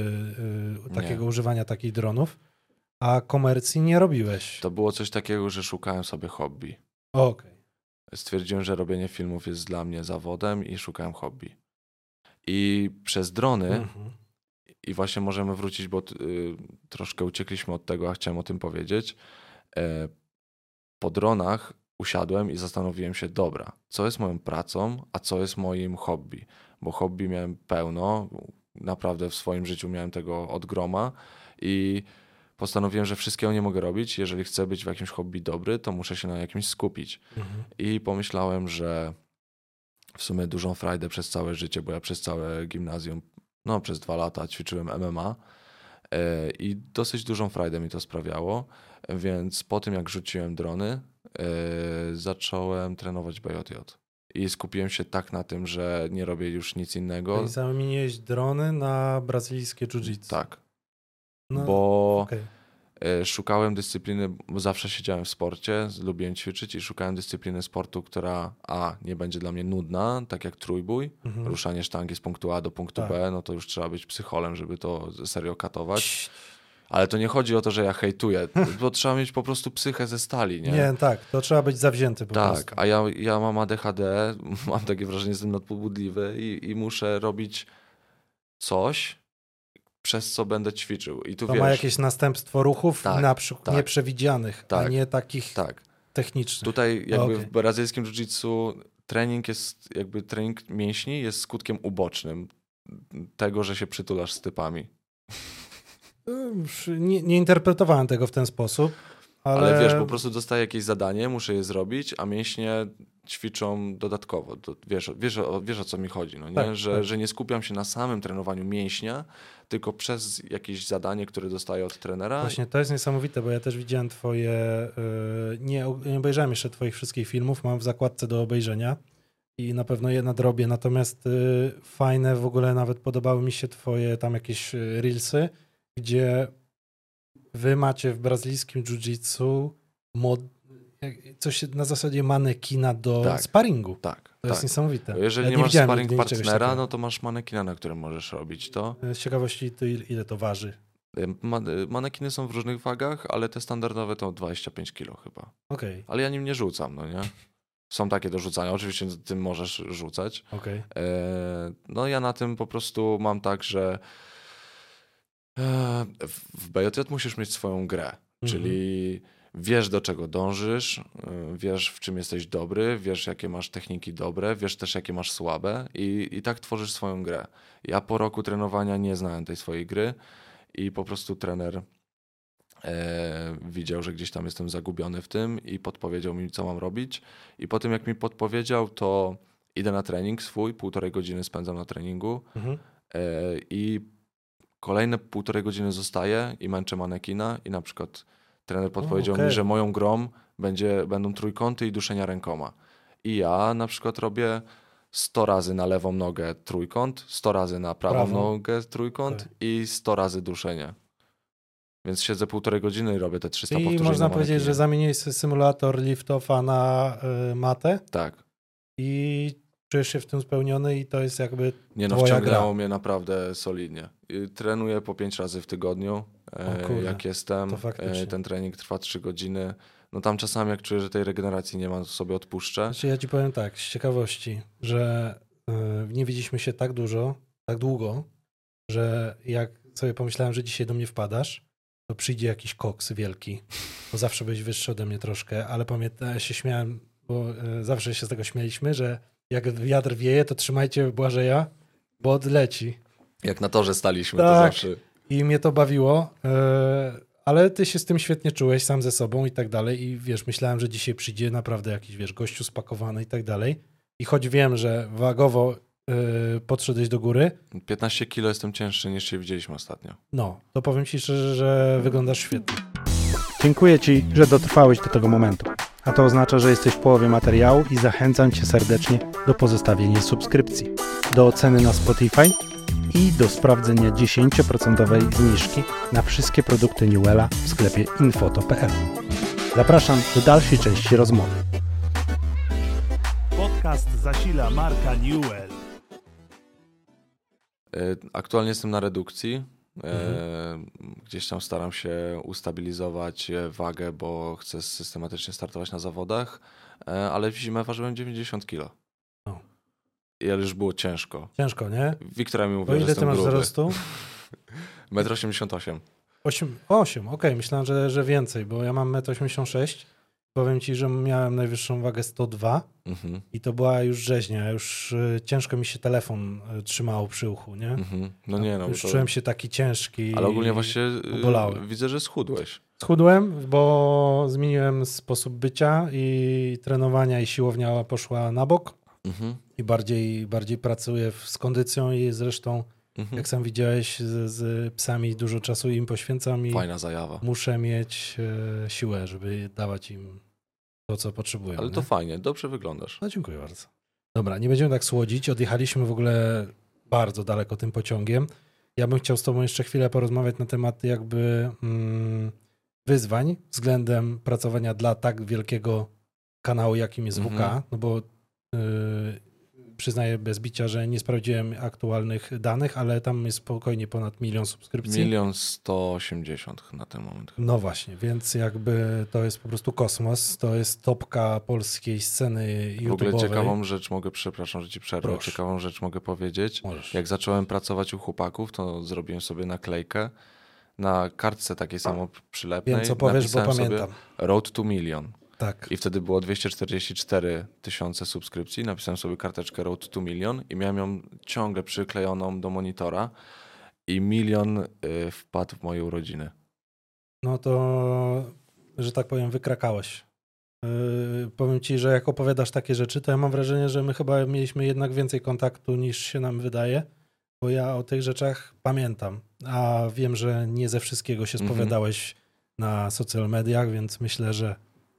y, takiego Nie. używania takich dronów, a komercji nie robiłeś. To było coś takiego, że szukałem sobie hobby. Okej. Stwierdziłem, że robienie filmów jest dla mnie zawodem i szukałem hobby. I przez drony, Mhm. i właśnie możemy wrócić, bo y, troszkę uciekliśmy od tego, a chciałem o tym powiedzieć. E, po dronach usiadłem i zastanowiłem się, dobra, co jest moją pracą, a co jest moim hobby. Bo hobby miałem pełno, naprawdę w swoim życiu miałem tego od groma i postanowiłem, że wszystkiego nie mogę robić. Jeżeli chcę być w jakimś hobby dobry, to muszę się na jakimś skupić. Mhm. I pomyślałem, że w sumie dużą frajdę przez całe życie, bo ja przez całe gimnazjum, no przez dwa lata ćwiczyłem MMA e, i dosyć dużą frajdę mi to sprawiało, więc po tym jak rzuciłem drony, zacząłem trenować BJJ. I skupiłem się tak na tym, że nie robię już nic innego. Czyli zamieniłeś drony na brazylijskie jiu-jitsu. Tak, no, bo okej. E, Szukałem dyscypliny, bo zawsze siedziałem w sporcie, lubiłem ćwiczyć i szukałem dyscypliny sportu, która a nie będzie dla mnie nudna, tak jak trójbój, Mhm. ruszanie sztangi z punktu A do punktu Tak. B, no to już trzeba być psycholem, żeby to serio katować. Ale to nie chodzi o to, że ja hejtuję, bo trzeba mieć po prostu psychę ze stali, nie? Nie? tak, to trzeba być zawzięty po tak, prostu. a ja, ja mam ADHD, mam takie wrażenie, że jestem nadpobudliwy i, i muszę robić coś, przez co będę ćwiczył. I tu To wiesz, ma jakieś następstwo ruchów Tak, na przykład tak. nieprzewidzianych, a Tak, nie takich tak. technicznych. Tutaj jakby Okej. w brazylijskim jiu-jitsu trening jest, jakby trening mięśni jest skutkiem ubocznym tego, że się przytulasz z typami. Nie, nie interpretowałem tego w ten sposób, ale, Ale... wiesz, po prostu dostaję jakieś zadanie, muszę je zrobić, a mięśnie ćwiczą dodatkowo. To, wiesz, wiesz, o, wiesz o co mi chodzi, no nie? Tak, że, tak. że nie skupiam się na samym trenowaniu mięśnia, tylko przez jakieś zadanie, które dostaję od trenera. Właśnie to jest niesamowite, bo ja też widziałem twoje, y, nie, nie obejrzałem jeszcze twoich wszystkich filmów, mam w zakładce do obejrzenia i na pewno je nadrobię, natomiast y, fajne w ogóle nawet podobały mi się twoje tam jakieś y, reelsy, gdzie wy macie w brazylijskim jiu-jitsu mod, coś na zasadzie manekina do Tak. sparingu. Tak, To tak. jest niesamowite. Jeżeli Ja nie, nie masz czegoś partnera, no to masz manekina, na którym możesz robić to. Z ciekawości, to il- ile to waży? Ma- Manekiny są w różnych wagach, ale te standardowe to 25 kilo chyba. Okej. Ale ja nim nie rzucam, no nie? Są takie do rzucania. Oczywiście tym możesz rzucać. Okej. E, No ja na tym po prostu mam tak, że e, w- w BJJ musisz mieć swoją grę, czyli wiesz do czego dążysz, e, wiesz w czym jesteś dobry, wiesz jakie masz techniki dobre, wiesz też jakie masz słabe i, i tak tworzysz swoją grę. Ja po roku trenowania nie znałem tej swojej gry i po prostu trener e, widział, że gdzieś tam jestem zagubiony w tym i podpowiedział mi, co mam robić. I po tym, jak mi podpowiedział, to idę na trening swój, półtorej godziny spędzam na treningu Mhm. e, i kolejne półtorej godziny zostaję i męczę manekina i na przykład trener podpowiedział mi, okej. że moją grą będzie, będą trójkąty i duszenia rękoma. I ja na przykład robię 100 razy na lewą nogę trójkąt, 100 razy na prawą, Prawą. nogę trójkąt Tak. i 100 razy duszenie. Więc siedzę półtorej godziny i robię te 300 I powtórzeń można na powiedzieć, że zamieniłeś sobie symulator lift-offa na y, matę Tak. i czujesz się w tym spełniony i to jest jakby Nie no, wciągnęło mnie naprawdę solidnie. Trenuję po pięć razy w tygodniu, e, kurde, jak jestem. E, Ten trening trwa trzy godziny. No tam czasami jak czuję, że tej regeneracji nie ma, to sobie odpuszczę. Znaczy ja ci powiem tak, z ciekawości, że y, nie widzieliśmy się tak dużo, tak długo, że jak sobie pomyślałem, że dzisiaj do mnie wpadasz, to przyjdzie jakiś koks wielki, bo zawsze byłeś wyższy ode mnie troszkę, ale pamiętam, ja się śmiałem, bo zawsze się z tego śmieliśmy, że jak wiatr wieje, to trzymajcie Błażeja, bo odleci. Jak na torze staliśmy, to Tak. zawsze... I mnie to bawiło, e, ale ty się z tym świetnie czułeś, sam ze sobą i tak dalej. I wiesz, myślałem, że dzisiaj przyjdzie naprawdę jakiś, wiesz, gościu spakowany i tak dalej. I choć wiem, że wagowo e, podszedłeś do góry, 15 kilo jestem cięższy niż się widzieliśmy ostatnio. no, to powiem ci szczerze, że wyglądasz świetnie. Dziękuję ci, że dotrwałeś do tego momentu. A to oznacza, że jesteś w połowie materiału i zachęcam cię serdecznie do pozostawienia subskrypcji, do oceny na Spotify i do sprawdzenia 10% zniżki na wszystkie produkty Newella w sklepie infoto.pl. Zapraszam do dalszej części rozmowy. Podcast zasila marka Newell. E, Aktualnie jestem na redukcji. E, Mhm. Gdzieś tam staram się ustabilizować e, wagę, bo chcę systematycznie startować na zawodach, e, ale w zimę ważyłem 90 kilo. O. I ale już było ciężko. Ciężko, nie? Wiktora mi mówiła, że ile ty masz gruby. wzrostu? 1,88 m. 8, 8 okej, myślałem, że, że więcej, bo ja mam 1,86 m. Powiem ci, że miałem najwyższą wagę 102 Mhm, i to była już rzeźnia. Już y, ciężko mi się telefon y, trzymało przy uchu, nie? mhm. No nie, no. już To... czułem się taki ciężki. Ale ogólnie właśnie y, bolały. widzę, że schudłeś. Schudłem, bo zmieniłem sposób bycia i trenowania i siłownia poszła na bok Mhm, i bardziej, bardziej pracuję z kondycją i zresztą, mhm. jak sam widziałeś, z, z psami dużo czasu im poświęcam i Fajna zajawa. muszę mieć e, siłę, żeby dawać im to, co potrzebują. Ale nie? to fajnie, dobrze wyglądasz. No dziękuję bardzo. Dobra, nie będziemy tak słodzić. Odjechaliśmy w ogóle bardzo daleko tym pociągiem. Ja bym chciał z tobą jeszcze chwilę porozmawiać na temat jakby mm, wyzwań względem pracowania dla tak wielkiego kanału, jakim jest Mhm. WK, no bo y, przyznaję bez bicia, że nie sprawdziłem aktualnych danych, ale tam jest spokojnie ponad milion subskrypcji. Milion sto osiemdziesiąt na ten moment. No właśnie, więc jakby to jest po prostu kosmos, to jest topka polskiej sceny W ogóle YouTube'owej. ciekawą rzecz mogę, przepraszam, że ci przerwę, Proszę. ciekawą rzecz mogę powiedzieć. Możesz. Jak zacząłem pracować u chłopaków, to zrobiłem sobie naklejkę na kartce takiej samo przylepnej. Wiem, co powiesz, bo pamiętam. Road to Million. Tak. I wtedy było 244 tysiące subskrypcji. Napisałem sobie karteczkę Road to Million i miałem ją ciągle przyklejoną do monitora. I milion y, wpadł w moje urodziny. No to, że tak powiem, wykrakałeś. Yy, powiem ci, że jak opowiadasz takie rzeczy, to ja mam wrażenie, że my chyba mieliśmy jednak więcej kontaktu niż się nam wydaje, bo ja o tych rzeczach pamiętam, a wiem, że nie ze wszystkiego się Mhm. spowiadałeś na social mediach, więc myślę, że,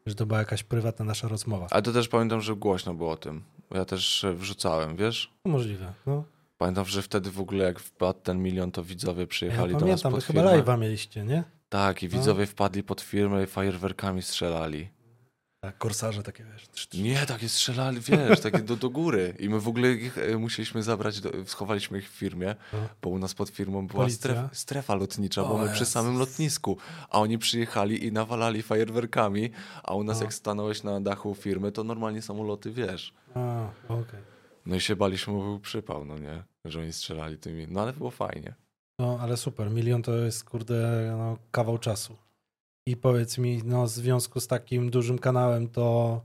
że to była jakaś prywatna nasza rozmowa. Ale to też pamiętam, że głośno było o tym. Ja też wrzucałem, wiesz? Możliwe. No. Pamiętam, że wtedy w ogóle jak wpadł ten milion, to widzowie Ja przyjechali do nas pod wy chyba firmę. live'a mieliście, nie? Tak, i No. widzowie wpadli pod firmę i fajerwerkami strzelali. Tak, korsarze takie, wiesz. Nie, takie strzelali, wiesz, takie do, do góry. I my w ogóle ich e, musieliśmy zabrać, do, schowaliśmy ich w firmie, No. bo u nas pod firmą była stref, strefa lotnicza, O bo my przy samym lotnisku. A oni przyjechali i nawalali fajerwerkami, a u nas No. jak stanąłeś na dachu firmy, to normalnie samoloty, wiesz. A, okej. No i się baliśmy, bo był przypał, no nie? Że oni strzelali tymi. No ale było fajnie. No, ale super. Milion to jest, kurde, no, kawał czasu. I powiedz mi, no, w związku z takim dużym kanałem, to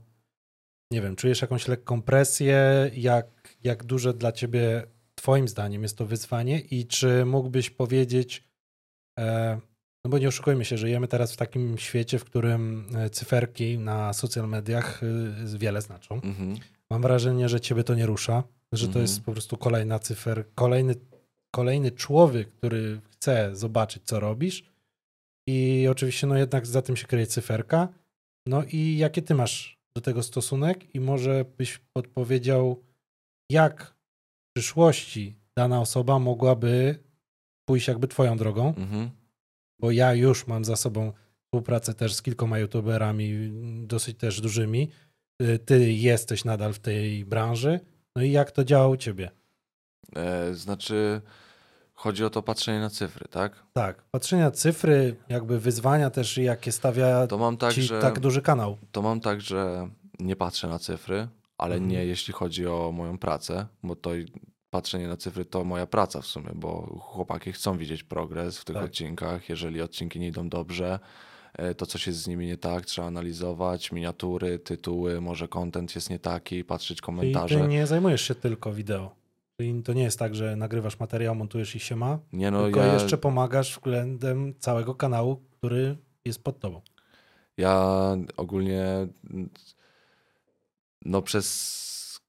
nie wiem, czujesz jakąś lekką presję? Jak, jak duże dla ciebie, twoim zdaniem, jest to wyzwanie? I czy mógłbyś powiedzieć, e, no bo nie oszukujmy się, żyjemy teraz w takim świecie, w którym e, cyferki na social mediach y, wiele znaczą. Mhm. Mam wrażenie, że ciebie to nie rusza, że to Mhm. jest po prostu kolejna cyfer, kolejny, kolejny człowiek, który chce zobaczyć, co robisz. I oczywiście, no jednak za tym się kryje cyferka. No i jaki ty masz do tego stosunek? I może byś podpowiedział, jak w przyszłości dana osoba mogłaby pójść jakby twoją drogą, Mhm. bo ja już mam za sobą współpracę też z kilkoma youtuberami, dosyć też dużymi. Y, Ty jesteś nadal w tej branży. No i jak to działa u ciebie? E, znaczy, chodzi o to patrzenie na cyfry, tak? Tak, patrzenie na cyfry, jakby wyzwania też, jakie stawia To mam tak, ci że... tak duży kanał. To mam tak, że nie patrzę na cyfry, ale Mhm. nie jeśli chodzi o moją pracę, bo to i- patrzenie na cyfry to moja praca w sumie, bo chłopaki chcą widzieć progres w tych Tak. odcinkach. Jeżeli odcinki nie idą dobrze, e, to coś jest z nimi nie tak, trzeba analizować miniatury, tytuły, może content jest nie taki, patrzeć komentarze. ty nie zajmujesz się tylko wideo. Czyli to nie jest tak, że nagrywasz materiał, montujesz i się ma, Nie no, tylko ja, jeszcze pomagasz względem całego kanału, który jest pod tobą. ja ogólnie no przez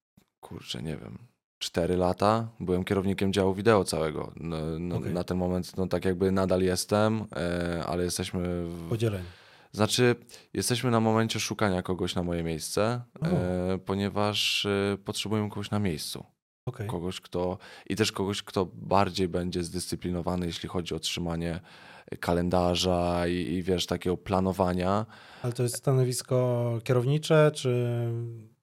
kurczę, nie wiem, 4 lata byłem kierownikiem działu wideo całego. No, no, Okej. Na ten moment, no tak jakby nadal jestem, e, ale jesteśmy. W, Podzielenie. znaczy, jesteśmy na momencie szukania kogoś na moje miejsce, e, ponieważ e, potrzebujemy kogoś na miejscu. Okej. Kogoś, kto. I też kogoś, kto bardziej będzie zdyscyplinowany, jeśli chodzi o trzymanie kalendarza i, i wiesz, takiego planowania. Ale to jest stanowisko kierownicze, czy,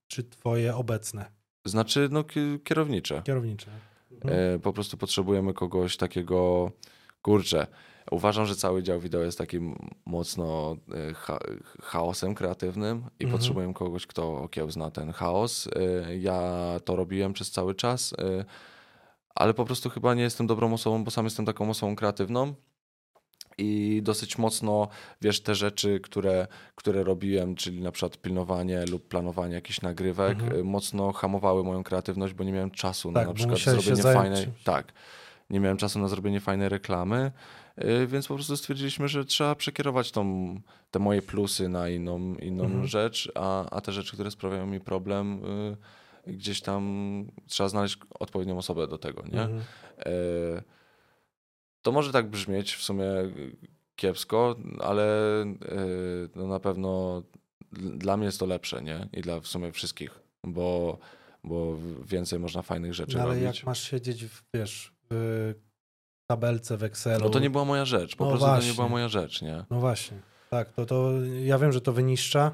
czy twoje obecne? Znaczy, no, ki- kierownicze. Kierownicze. Mhm. Po prostu potrzebujemy kogoś takiego, kurczę, uważam, że cały dział wideo jest takim mocno e, cha chaosem kreatywnym i Mhm. potrzebujemy kogoś, kto okiełzna ten chaos. E, Ja to robiłem przez cały czas, e, ale po prostu chyba nie jestem dobrą osobą, bo sam jestem taką osobą kreatywną. I dosyć mocno, wiesz, te rzeczy, które, które robiłem, czyli na przykład pilnowanie lub planowanie jakichś nagrywek, Mhm. mocno hamowały moją kreatywność, bo nie miałem czasu na Tak, na bo przykład zrobienie fajnej. Tak. Nie miałem czasu na zrobienie fajnej reklamy, więc po prostu stwierdziliśmy, że trzeba przekierować tą, te moje plusy na inną, inną Mhm. rzecz, a, a te rzeczy, które sprawiają mi problem, y, gdzieś tam trzeba znaleźć odpowiednią osobę do tego, nie? Mhm. E, To może tak brzmieć w sumie kiepsko, ale no na pewno dl- dla mnie jest to lepsze, nie? I dla w sumie wszystkich, bo, bo więcej można fajnych rzeczy No, ale robić. jak masz siedzieć, w, wiesz, w tabelce w Excelu. No to nie była moja rzecz, po No prostu to właśnie. nie była moja rzecz, nie? No właśnie, tak, to, to ja wiem, że to wyniszcza.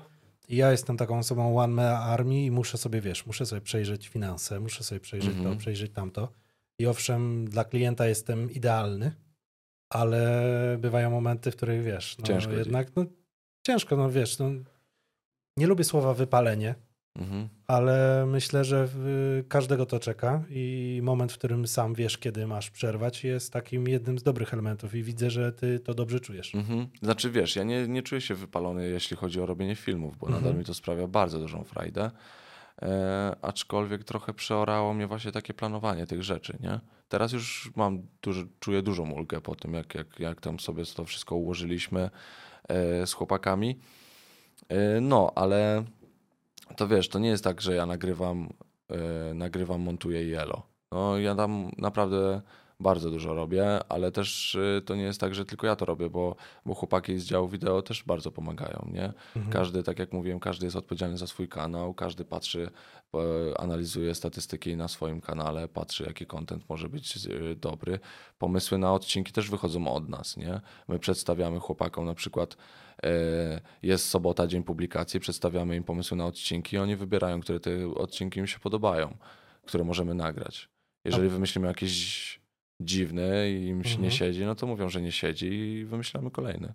I ja jestem taką osobą one man army i muszę sobie, wiesz, muszę sobie przejrzeć finanse, muszę sobie przejrzeć Mhm. to, przejrzeć tamto. I owszem, dla klienta jestem idealny, ale bywają momenty, w których, wiesz, no Ciężko ci. jednak, no ciężko, no wiesz, no, nie lubię słowa wypalenie, Mhm. ale myślę, że każdego to czeka i moment, w którym sam wiesz, kiedy masz przerwać, jest takim jednym z dobrych elementów i widzę, że ty to dobrze czujesz. Mhm. Znaczy wiesz, ja nie, nie czuję się wypalony, jeśli chodzi o robienie filmów, bo Mhm. nadal mi to sprawia bardzo dużą frajdę. E, aczkolwiek trochę przeorało mnie właśnie takie planowanie tych rzeczy, nie? Teraz już mam duży, czuję dużą ulgę po tym, jak, jak, jak tam sobie to wszystko ułożyliśmy e, z chłopakami. E, no, ale to wiesz, to nie jest tak, że ja nagrywam, e, nagrywam, montuję i elo. No, ja tam naprawdę bardzo dużo robię, ale też y, to nie jest tak, że tylko ja to robię, bo, bo chłopaki z działu wideo też bardzo pomagają, nie? Mhm. Każdy, tak jak mówiłem, każdy jest odpowiedzialny za swój kanał, każdy patrzy, analizuje statystyki na swoim kanale, patrzy jaki content może być y, dobry. Pomysły na odcinki też wychodzą od nas, nie? My przedstawiamy chłopakom na przykład e, jest sobota, dzień publikacji, przedstawiamy im pomysły na odcinki, oni wybierają, które te odcinki im się podobają, które możemy nagrać. Jeżeli wymyślimy jakieś dziwne i im się Mhm. nie siedzi, no to mówią, że nie siedzi i wymyślamy kolejne.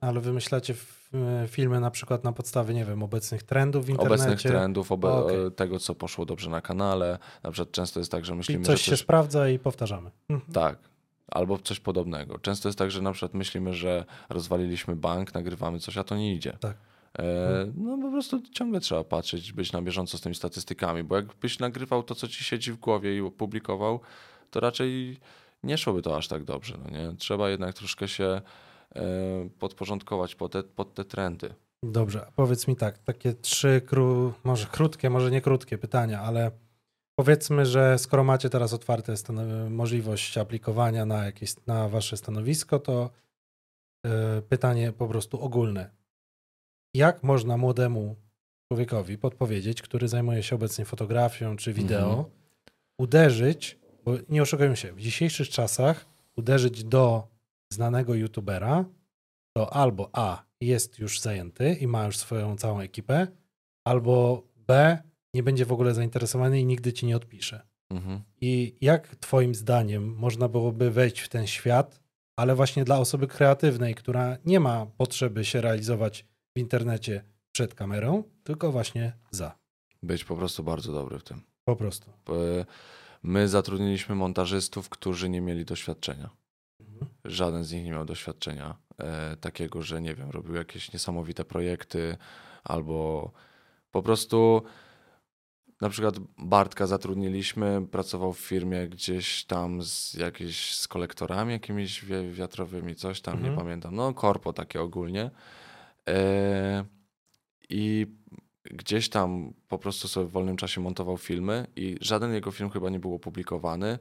Ale wymyślacie e, filmy na przykład na podstawie, nie wiem, obecnych trendów w internecie? Obecnych trendów, obe- Okej. tego, co poszło dobrze na kanale. Na przykład często jest tak, że myślimy, coś że się coś... sprawdza i powtarzamy. Mhm. Tak. Albo coś podobnego. Często jest tak, że na przykład myślimy, że rozwaliliśmy bank, nagrywamy coś, a to nie idzie. Tak. E, no po prostu ciągle trzeba patrzeć, być na bieżąco z tymi statystykami, bo jakbyś nagrywał to, co ci siedzi w głowie i opublikował, to raczej nie szłoby to aż tak dobrze. No nie? Trzeba jednak troszkę się e, podporządkować pod te, pod te trendy. Dobrze, powiedz mi tak, takie trzy, kró... może krótkie, może nie krótkie pytania, ale powiedzmy, że skoro macie teraz otwarte stano- możliwość aplikowania na jakieś, na wasze stanowisko, to e, pytanie po prostu ogólne. Jak można młodemu człowiekowi podpowiedzieć, który zajmuje się obecnie fotografią czy wideo, Mhm. uderzyć, bo nie oszukujmy się, w dzisiejszych czasach uderzyć do znanego youtubera, to albo A jest już zajęty i ma już swoją całą ekipę, albo B nie będzie w ogóle zainteresowany i nigdy ci nie odpisze. Mhm. I jak Twoim zdaniem można byłoby wejść w ten świat, ale właśnie dla osoby kreatywnej, która nie ma potrzeby się realizować w internecie przed kamerą, tylko właśnie za. Być po prostu bardzo dobry w tym. Po prostu. E, My zatrudniliśmy montażystów, którzy nie mieli doświadczenia. Żaden z nich nie miał doświadczenia e, takiego, że nie wiem, robił jakieś niesamowite projekty albo po prostu na przykład Bartka zatrudniliśmy, pracował w firmie gdzieś tam z jakieś z kolektorami jakimiś wi- wiatrowymi, coś tam, Mhm. nie pamiętam. No, korpo takie ogólnie. E, I gdzieś tam po prostu sobie w wolnym czasie montował filmy i żaden jego film chyba nie był opublikowany.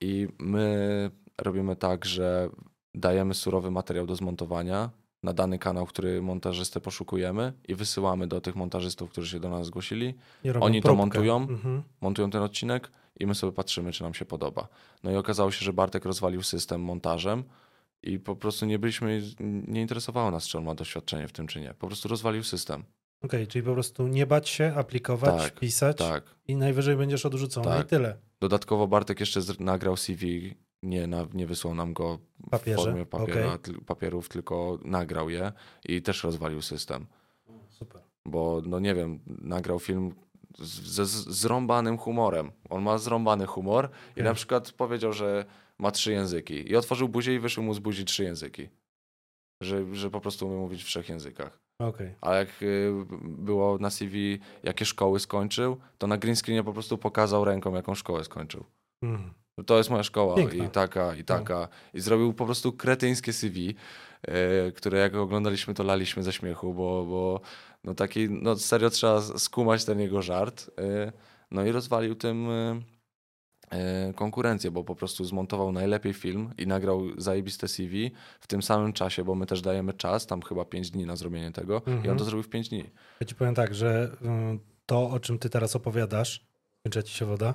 I my robimy tak, że dajemy surowy materiał do zmontowania na dany kanał, który montażystę poszukujemy i wysyłamy do tych montażystów, którzy się do nas zgłosili. Oni to próbkę. montują? Mhm. Montują ten odcinek i my sobie patrzymy, czy nam się podoba. No i okazało się, że Bartek rozwalił system montażem i po prostu nie byliśmy, nie interesowało nas, czy on ma doświadczenie w tym, czy nie. Po prostu rozwalił system. Okej, czyli po prostu nie bać się, aplikować, Tak, pisać Tak. i najwyżej będziesz odrzucony Tak. i tyle. Dodatkowo Bartek jeszcze nagrał CV, nie, na, nie wysłał nam go Papierze, w formie papiera, tyl- papierów, tylko nagrał je i też rozwalił system. Super. Bo no nie wiem, nagrał film ze zrąbanym humorem. On ma zrąbany humor i na przykład powiedział, że ma trzy języki i otworzył buzię i wyszły mu z buzi trzy języki. Że, że po prostu umie mówić w trzech językach. Okej. A jak y, było na CV, jakie szkoły skończył, to na green screenie po prostu pokazał ręką, jaką szkołę skończył. Mhm. To jest moja szkoła Piękna. i taka, i taka. I zrobił po prostu kretyńskie CV, e, które jak oglądaliśmy, to laliśmy ze śmiechu, bo, bo no taki, no serio trzeba skumać ten jego żart. e, No i rozwalił tym konkurencję, bo po prostu zmontował najlepiej film i nagrał zajebiste CV w tym samym czasie, bo my też dajemy czas, tam chyba 5 dni na zrobienie tego i on Mhm. to zrobił w 5 dni. Ja ci powiem tak, że mm, to, o czym ty teraz opowiadasz, kończy ci się woda,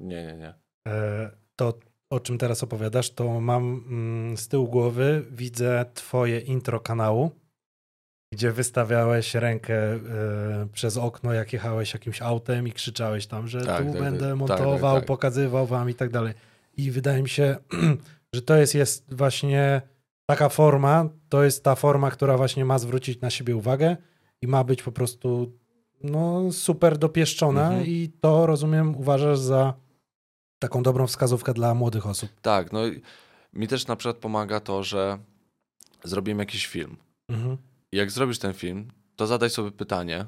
Nie, nie, nie. E, to o czym teraz opowiadasz, to mam mm, z tyłu głowy, widzę twoje intro kanału, gdzie wystawiałeś rękę e, przez okno, jak jechałeś jakimś autem i krzyczałeś tam, że Tak, tu tak, będę tak, montował, tak, tak. pokazywał wam i tak dalej. I wydaje mi się, że to jest, jest właśnie taka forma, to jest ta forma, która właśnie ma zwrócić na siebie uwagę i ma być po prostu no, super dopieszczona Mhm. i to rozumiem uważasz za taką dobrą wskazówkę dla młodych osób. Tak, no mi też na przykład pomaga to, że zrobimy jakiś film. Mhm. Jak zrobisz ten film, to zadaj sobie pytanie,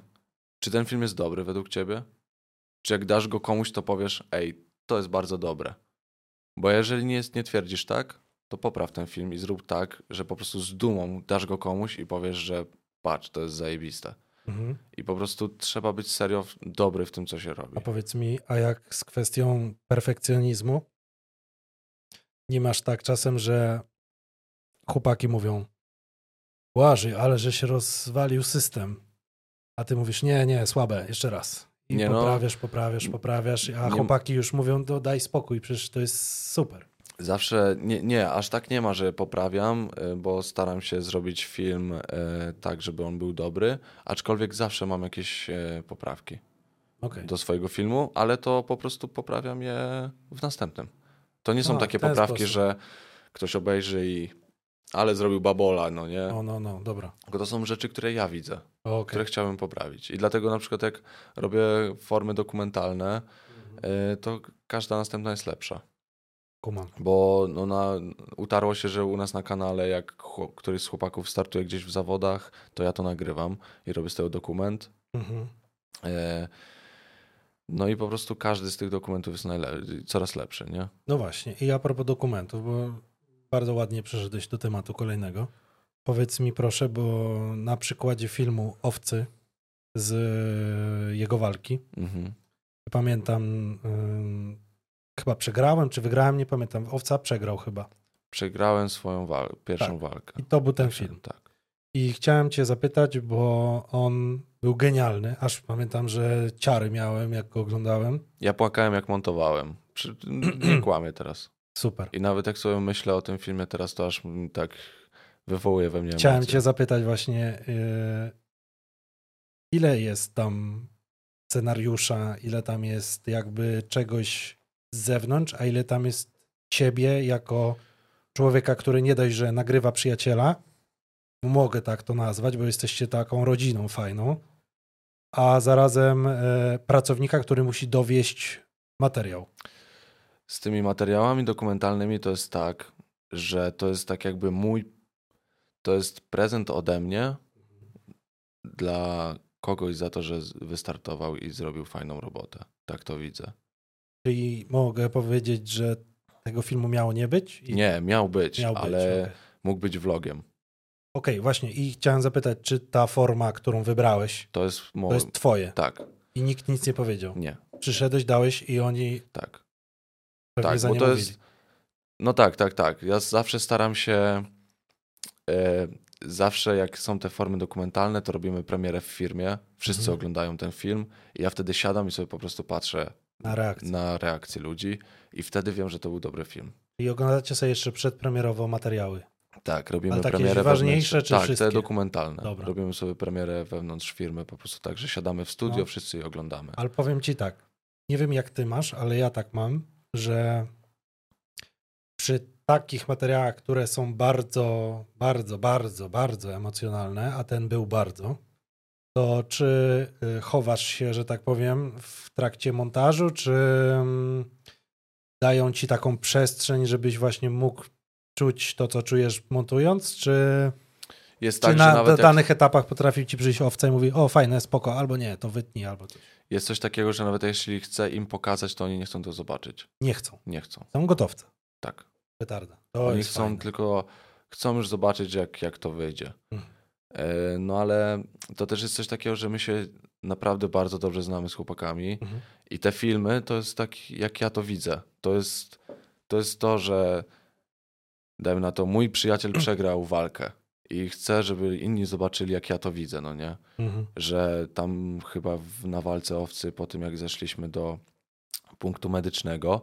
czy ten film jest dobry według ciebie? Czy jak dasz go komuś, to powiesz, ej, to jest bardzo dobre. Bo jeżeli nie, jest, nie twierdzisz tak, to popraw ten film i zrób tak, że po prostu z dumą dasz go komuś i powiesz, że patrz, to jest zajebiste. Mhm. I po prostu trzeba być serio dobry w tym, co się robi. A powiedz mi, a jak z kwestią perfekcjonizmu? Nie masz tak czasem, że chłopaki mówią Błażej, ale że się rozwalił system. A ty mówisz, nie, nie, słabe, jeszcze raz. I Nie no. poprawiasz, poprawiasz, poprawiasz, a Nie- chłopaki już mówią, to daj spokój, przecież to jest super. Zawsze, nie, nie, aż tak nie ma, że poprawiam, y, bo staram się zrobić film y, tak, żeby on był dobry, aczkolwiek zawsze mam jakieś y, poprawki Okej. do swojego filmu, ale to po prostu poprawiam je w następnym. To nie są A, takie poprawki, sposób. że ktoś obejrzy i ale zrobił babola, no nie? No, no, no, dobra. Tylko to są rzeczy, które ja widzę, Okej. które chciałem poprawić. I dlatego na przykład jak robię formy dokumentalne, y, to każda następna jest lepsza. Kumam. Bo no na, utarło się, że u nas na kanale, jak chłop, któryś z chłopaków startuje gdzieś w zawodach, to ja to nagrywam i robię z tego dokument. Mhm. E, no i po prostu każdy z tych dokumentów jest coraz lepszy, nie? No właśnie. I a propos dokumentów, bo bardzo ładnie przeszedłeś do tematu kolejnego. Powiedz mi proszę, bo na przykładzie filmu Owcy z e, jego walki, Mhm. pamiętam, ym, chyba przegrałem, czy wygrałem, nie pamiętam. Owca przegrał chyba. Przegrałem swoją wal- pierwszą walkę. I to był ten Tak, film. Tak. I chciałem cię zapytać, bo on był genialny, aż pamiętam, że ciary miałem, jak go oglądałem. Ja płakałem jak montowałem. Nie kłamię teraz. Super. I nawet jak sobie myślę o tym filmie teraz, to aż tak wywołuje we mnie Chciałem emocje. cię zapytać właśnie, yy, ile jest tam scenariusza, ile tam jest jakby czegoś z zewnątrz, a ile tam jest ciebie jako człowieka, który nie dość, że nagrywa przyjaciela, mogę tak to nazwać, bo jesteście taką rodziną fajną, a zarazem e, pracownika, który musi dowieść materiał. Z tymi materiałami dokumentalnymi to jest tak, że to jest tak jakby mój, to jest prezent ode mnie dla kogoś za to, że wystartował i zrobił fajną robotę. Tak to widzę. Czyli mogę powiedzieć, że tego filmu miało nie być? I Nie, miał być, miał być. ale okej. mógł być vlogiem. Okej, właśnie. I chciałem zapytać, czy ta forma, którą wybrałeś, To jest mo... to jest twoje Tak, i nikt nic nie powiedział. nie, Przyszedłeś, dałeś i oni tak. Pewnie Tak, bo to jest. No tak, tak, tak. Ja zawsze staram się. E, zawsze jak są te formy dokumentalne, to robimy premierę w firmie. Wszyscy Mhm. oglądają ten film i ja wtedy siadam i sobie po prostu patrzę Na reakcję. na reakcję ludzi i wtedy wiem, że to był dobry film. I oglądacie sobie jeszcze przedpremierowo materiały. Tak, robimy Ale takie premierę ważniejsze, wewnątrz. czy Tak, wszystkie? te dokumentalne. Dobra. Robimy sobie premierę wewnątrz firmy, po prostu tak, że siadamy w studio, No. wszyscy je oglądamy. Ale powiem ci tak, nie wiem jak ty masz, ale ja tak mam, że przy takich materiałach, które są bardzo, bardzo, bardzo, bardzo emocjonalne, a ten był bardzo, to czy y, chowasz się, że tak powiem, w trakcie montażu, czy mm, dają ci taką przestrzeń, żebyś właśnie mógł czuć to, co czujesz montując, czy, Jest czy tak, na nawet jak, danych etapach potrafi ci przyjść owca i mówi, o fajne, spoko, albo nie, to wytnij, albo coś. Jest coś takiego, że nawet jeśli chcę im pokazać, to oni nie chcą to zobaczyć. Nie chcą. Nie chcą. Są gotowce. Tak. Petarda. To Oni chcą fajne. tylko, chcą już zobaczyć, jak, jak to wyjdzie. Mhm. E, No ale to też jest coś takiego, że my się naprawdę bardzo dobrze znamy z chłopakami Mhm. i te filmy to jest tak, jak ja to widzę. To jest to, jest to że dajmy na to, mój przyjaciel przegrał walkę i chcę, żeby inni zobaczyli, jak ja to widzę, no nie? Mhm. że tam chyba w, na walce owcy, po tym jak zeszliśmy do punktu medycznego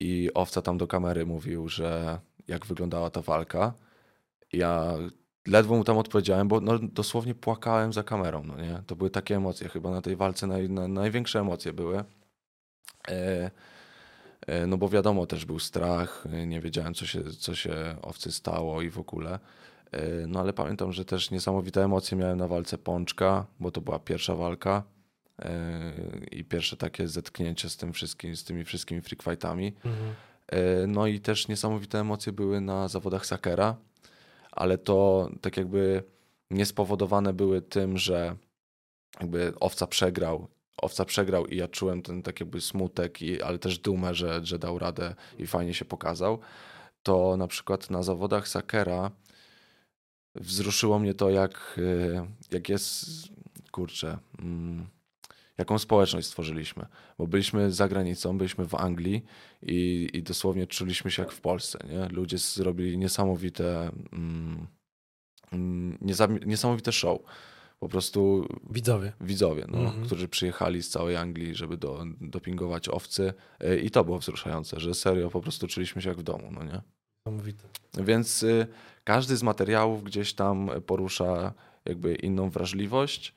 i owca tam do kamery mówił, że jak wyglądała ta walka, ja ledwo mu tam odpowiedziałem, bo no, dosłownie płakałem za kamerą, no nie? To były takie emocje, chyba na tej walce naj, na, największe emocje były. E, e, no bo wiadomo, też był strach, nie wiedziałem, co się, co się owcy stało i w ogóle. E, No ale pamiętam, że też niesamowite emocje miałem na walce Pączka, bo to była pierwsza walka e, i pierwsze takie zetknięcie z tym wszystkim, z tymi wszystkimi freak fightami. Mhm. E, No i też niesamowite emocje były na zawodach Sakera, ale to tak jakby niespowodowane były tym, że jakby owca przegrał. Owca przegrał i ja czułem ten tak jakby smutek, i, ale też dumę, że, że dał radę i fajnie się pokazał. To na przykład na zawodach Sakera wzruszyło mnie to, jak, y, jak jest, kurczę, mm, jaką społeczność stworzyliśmy. Bo byliśmy za granicą, byliśmy w Anglii i, i dosłownie czuliśmy się jak w Polsce. Nie? Ludzie zrobili niesamowite, mm, mm, niesamowite show. Po prostu Widzowie. widzowie, no, Mhm. którzy przyjechali z całej Anglii, żeby do, dopingować owcy. Y, I to było wzruszające, że serio po prostu czuliśmy się jak w domu, no nie? Niesamowite. Więc y, każdy z materiałów gdzieś tam porusza jakby inną wrażliwość,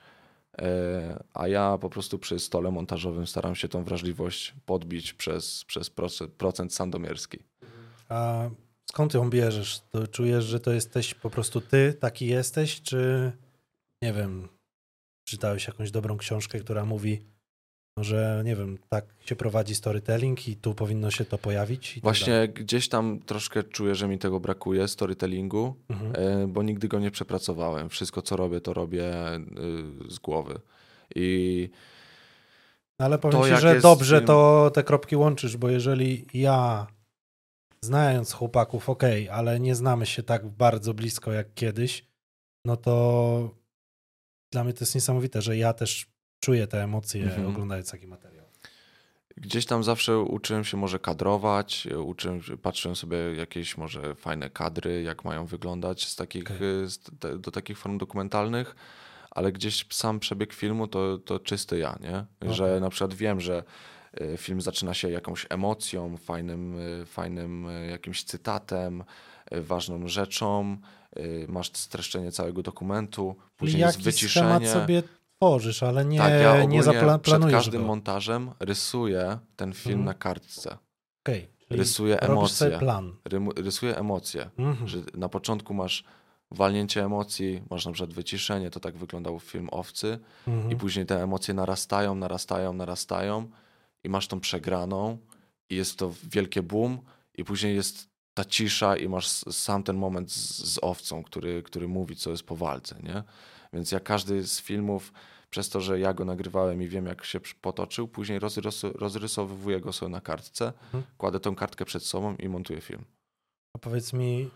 e, a ja po prostu przy stole montażowym staram się tą wrażliwość podbić przez, przez procent, procent sandomierski. A skąd ją bierzesz? To czujesz, że to jesteś po prostu ty, taki jesteś, czy nie wiem, czytałeś jakąś dobrą książkę, która mówi, że nie wiem, tak się prowadzi storytelling i tu powinno się to pojawić? Tak Właśnie dalej. gdzieś tam troszkę czuję, że mi tego brakuje, storytellingu, Mhm. e, bo nigdy go nie przepracowałem. Wszystko, co robię, to robię y, z głowy. I Ale powiem to, ci, że jest dobrze to te kropki łączysz, bo jeżeli ja, znając chłopaków, okej, ale nie znamy się tak bardzo blisko jak kiedyś, no to dla mnie to jest niesamowite, że ja też czuję te emocje Mhm. oglądając taki materiał. Gdzieś tam zawsze uczyłem się może kadrować, uczyłem, patrzyłem sobie jakieś może fajne kadry, jak mają wyglądać z takich, e, z, te, do takich form dokumentalnych, ale gdzieś sam przebieg filmu to, to czysty ja, nie? Że Okej. na przykład wiem, że e, film zaczyna się jakąś emocją, fajnym, e, fajnym e, jakimś cytatem, ważną rzeczą, masz streszczenie całego dokumentu, później jest Jakiś schemat wyciszenie. sobie tworzysz, ale nie, tak, ja nie zaplanujesz przed każdym go. montażem rysuję ten film Mhm. na kartce. Okej, czyli robisz sobie emocje. plan. Rysuję emocje, Mhm. że na początku masz walnięcie emocji, masz na przykład wyciszenie, to tak wyglądał film Owcy Mhm. i później te emocje narastają, narastają, narastają i masz tą przegraną i jest to wielkie boom i później jest ta cisza i masz sam ten moment z, z owcą, który, który mówi, co jest po walce, nie? Więc jak każdy z filmów, przez to, że ja go nagrywałem i wiem, jak się potoczył, później rozrys- rozrysowywuję go sobie na kartce, Mhm. kładę tą kartkę przed sobą i montuję film. A powiedz mi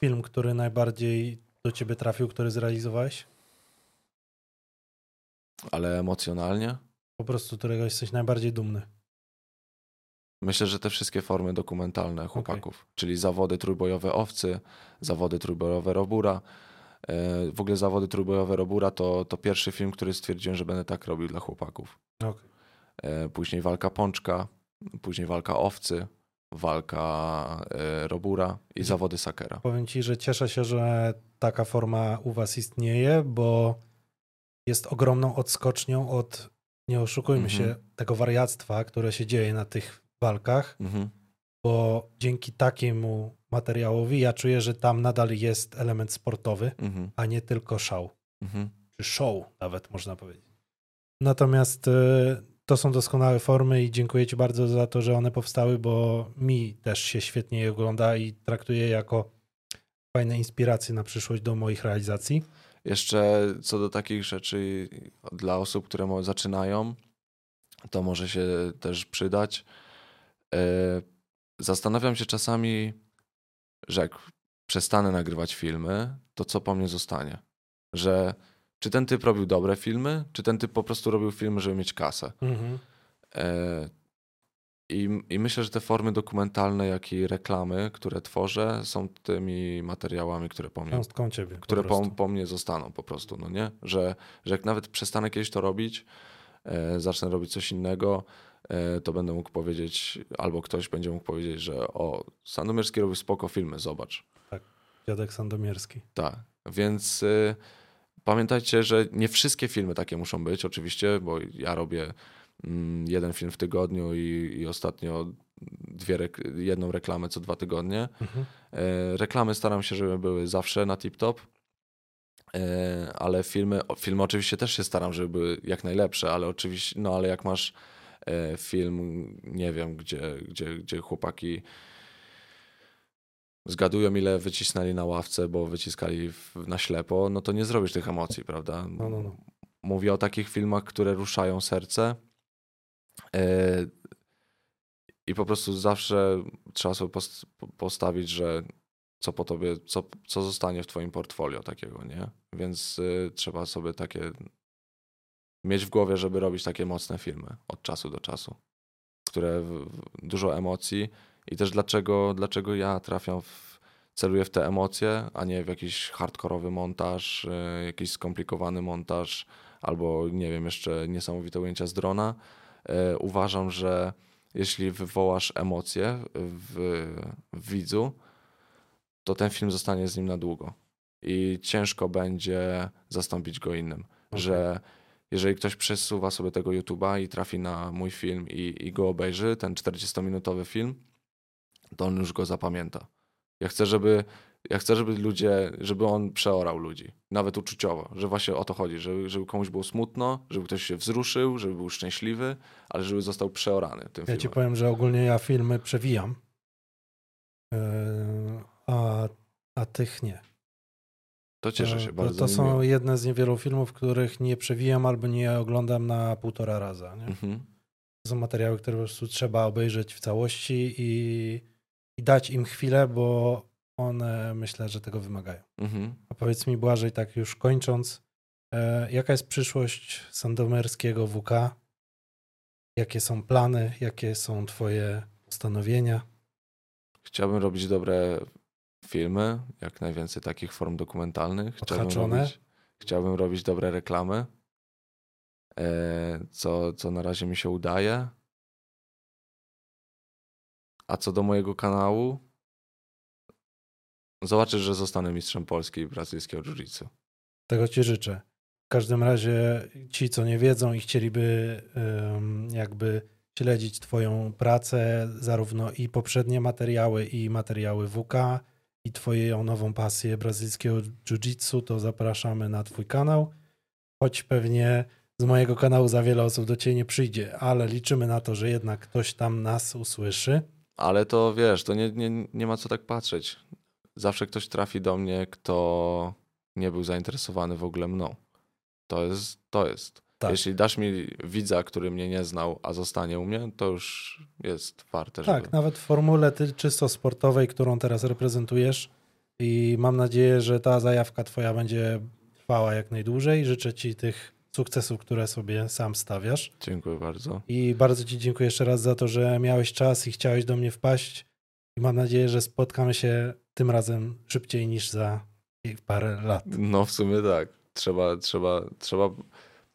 film, który najbardziej do ciebie trafił, który zrealizowałeś? Ale emocjonalnie Po prostu którego jesteś najbardziej dumny. myślę, że te wszystkie formy dokumentalne chłopaków, czyli zawody trójbojowe owcy, zawody trójbojowe robura. E, W ogóle zawody trójbojowe robura to, to pierwszy film, który stwierdziłem, że będę tak robił dla chłopaków. Okej. E, Później walka pączka, później walka owcy, walka e, robura i zawody sakera. Powiem ci, że cieszę się, że taka forma u was istnieje, bo jest ogromną odskocznią od, nie oszukujmy Mhm. się, tego wariactwa, które się dzieje na tych walkach, Mhm. bo dzięki takiemu materiałowi ja czuję, że tam nadal jest element sportowy, Mhm. a nie tylko show. Mhm. Czy show nawet można powiedzieć. Natomiast y, to są doskonałe formy i dziękuję Ci bardzo za to, że one powstały, bo mi też się świetnie je ogląda i traktuję jako fajne inspiracje na przyszłość do moich realizacji. Jeszcze co do takich rzeczy dla osób, które zaczynają, to może się też przydać. E, Zastanawiam się czasami, że jak przestanę nagrywać filmy, to co po mnie zostanie? Że czy ten typ robił dobre filmy, czy ten typ po prostu robił filmy, żeby mieć kasę? E, I, I myślę, że te formy dokumentalne, jak i reklamy, które tworzę, są tymi materiałami, które po mnie Ciebie. które po po, po mnie zostaną po prostu, no nie? Że, że jak nawet przestanę kiedyś to robić, e, zacznę robić coś innego, to będę mógł powiedzieć, albo ktoś będzie mógł powiedzieć, że o, Sandomierski robił spoko filmy, zobacz. Dziadek Sandomierski. Tak, więc y, pamiętajcie, że nie wszystkie filmy takie muszą być, oczywiście, bo ja robię mm, jeden film w tygodniu i, i ostatnio dwie rek- jedną reklamę co dwa tygodnie. Mhm. E, Reklamy staram się, żeby były zawsze na tip-top, E, ale filmy, filmy oczywiście też się staram, żeby były jak najlepsze, ale oczywiście, no ale jak masz e, film, nie wiem, gdzie, gdzie, gdzie chłopaki zgadują, ile wycisnęli na ławce, bo wyciskali na ślepo, no to nie zrobisz tych emocji, prawda? No, no, no. Mówię o takich filmach, które ruszają serce. E, I po prostu zawsze trzeba sobie post- postawić, że co po tobie, co, co zostanie w twoim portfolio takiego, nie? Więc y, trzeba sobie takie mieć w głowie, żeby robić takie mocne filmy od czasu do czasu, które dużo emocji i też dlaczego, dlaczego ja trafiam w, celuję w te emocje, a nie w jakiś hardkorowy montaż, y, jakiś skomplikowany montaż albo nie wiem, jeszcze niesamowite ujęcia z drona. Y, uważam, że jeśli wywołasz emocje w, w widzu, to ten film zostanie z nim na długo i ciężko będzie zastąpić go innym. Okay. Że jeżeli ktoś przesuwa sobie tego YouTube'a i trafi na mój film i, i go obejrzy, ten 40-minutowy film, to on już go zapamięta. Ja chcę, żeby, ja chcę, żeby ludzie, żeby on przeorał ludzi, nawet uczuciowo, że właśnie o to chodzi, żeby, żeby komuś było smutno, żeby ktoś się wzruszył, żeby był szczęśliwy, ale żeby został przeorany tym Ja filmem. ci powiem, że ogólnie ja filmy przewijam, yy, a, a tych nie. To cieszę się bardzo. To, są jedne z niewielu filmów, których nie przewijam albo nie oglądam na półtora raza. Nie? Mhm. To są materiały, które po prostu trzeba obejrzeć w całości i, i dać im chwilę, bo one myślę, że tego wymagają. Mhm. A powiedz mi, Błażej, tak już kończąc, e, jaka jest przyszłość sandomerskiego WK? Jakie są plany? Jakie są Twoje postanowienia? Chciałbym robić dobre filmy, jak najwięcej takich form dokumentalnych. Chciałbym robić, chciałbym robić dobre reklamy, e, co, co na razie mi się udaje. A co do mojego kanału, zobaczysz, że zostanę mistrzem Polski i brazylijskiego jiu-jitsu. Tego ci życzę. W każdym razie ci, co nie wiedzą i chcieliby jakby śledzić twoją pracę, zarówno i poprzednie materiały, i materiały WK, i twoją nową pasję brazylijskiego jiu-jitsu, to zapraszamy na twój kanał. Choć pewnie z mojego kanału za wiele osób do ciebie nie przyjdzie, ale liczymy na to, że jednak ktoś tam nas usłyszy. Ale to wiesz, to nie, nie, nie ma co tak patrzeć. Zawsze ktoś trafi do mnie, kto nie był zainteresowany w ogóle mną. To jest, to jest. Tak. Jeśli dasz mi widza, który mnie nie znał, a zostanie u mnie, to już jest warte. Tak, żeby... nawet w formule czysto sportowej, którą teraz reprezentujesz i mam nadzieję, że ta zajawka twoja będzie trwała jak najdłużej. Życzę ci tych sukcesów, które sobie sam stawiasz. Dziękuję bardzo. I bardzo ci dziękuję jeszcze raz za to, że miałeś czas i chciałeś do mnie wpaść. I mam nadzieję, że spotkamy się tym razem szybciej niż za parę lat. No w sumie tak. Trzeba, trzeba, trzeba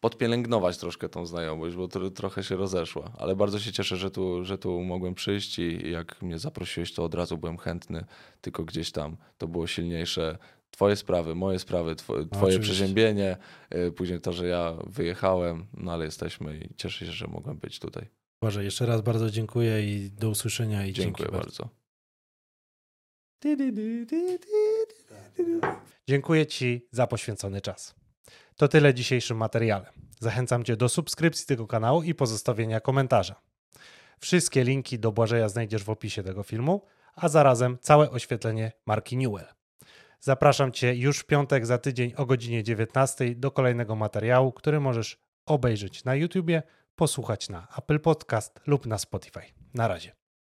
podpielęgnować troszkę tą znajomość, bo to, trochę się rozeszła. Ale bardzo się cieszę, że tu, że tu mogłem przyjść i jak mnie zaprosiłeś, to od razu byłem chętny, tylko gdzieś tam to było silniejsze. Twoje sprawy, moje sprawy, twoje, twoje przeziębienie, y, później to, że ja wyjechałem, no ale jesteśmy i cieszę się, że mogłem być tutaj. Boże, jeszcze raz bardzo dziękuję i do usłyszenia i dziękuję bardzo. Dziękuję Ci za poświęcony czas. To tyle dzisiejszym materiale. Zachęcam Cię do subskrypcji tego kanału i pozostawienia komentarza. Wszystkie linki do Błażeja znajdziesz w opisie tego filmu, a zarazem całe oświetlenie marki Newell. Zapraszam Cię już w piątek za tydzień o godzinie 19 do kolejnego materiału, który możesz obejrzeć na YouTubie, posłuchać na Apple Podcast lub na Spotify. Na razie.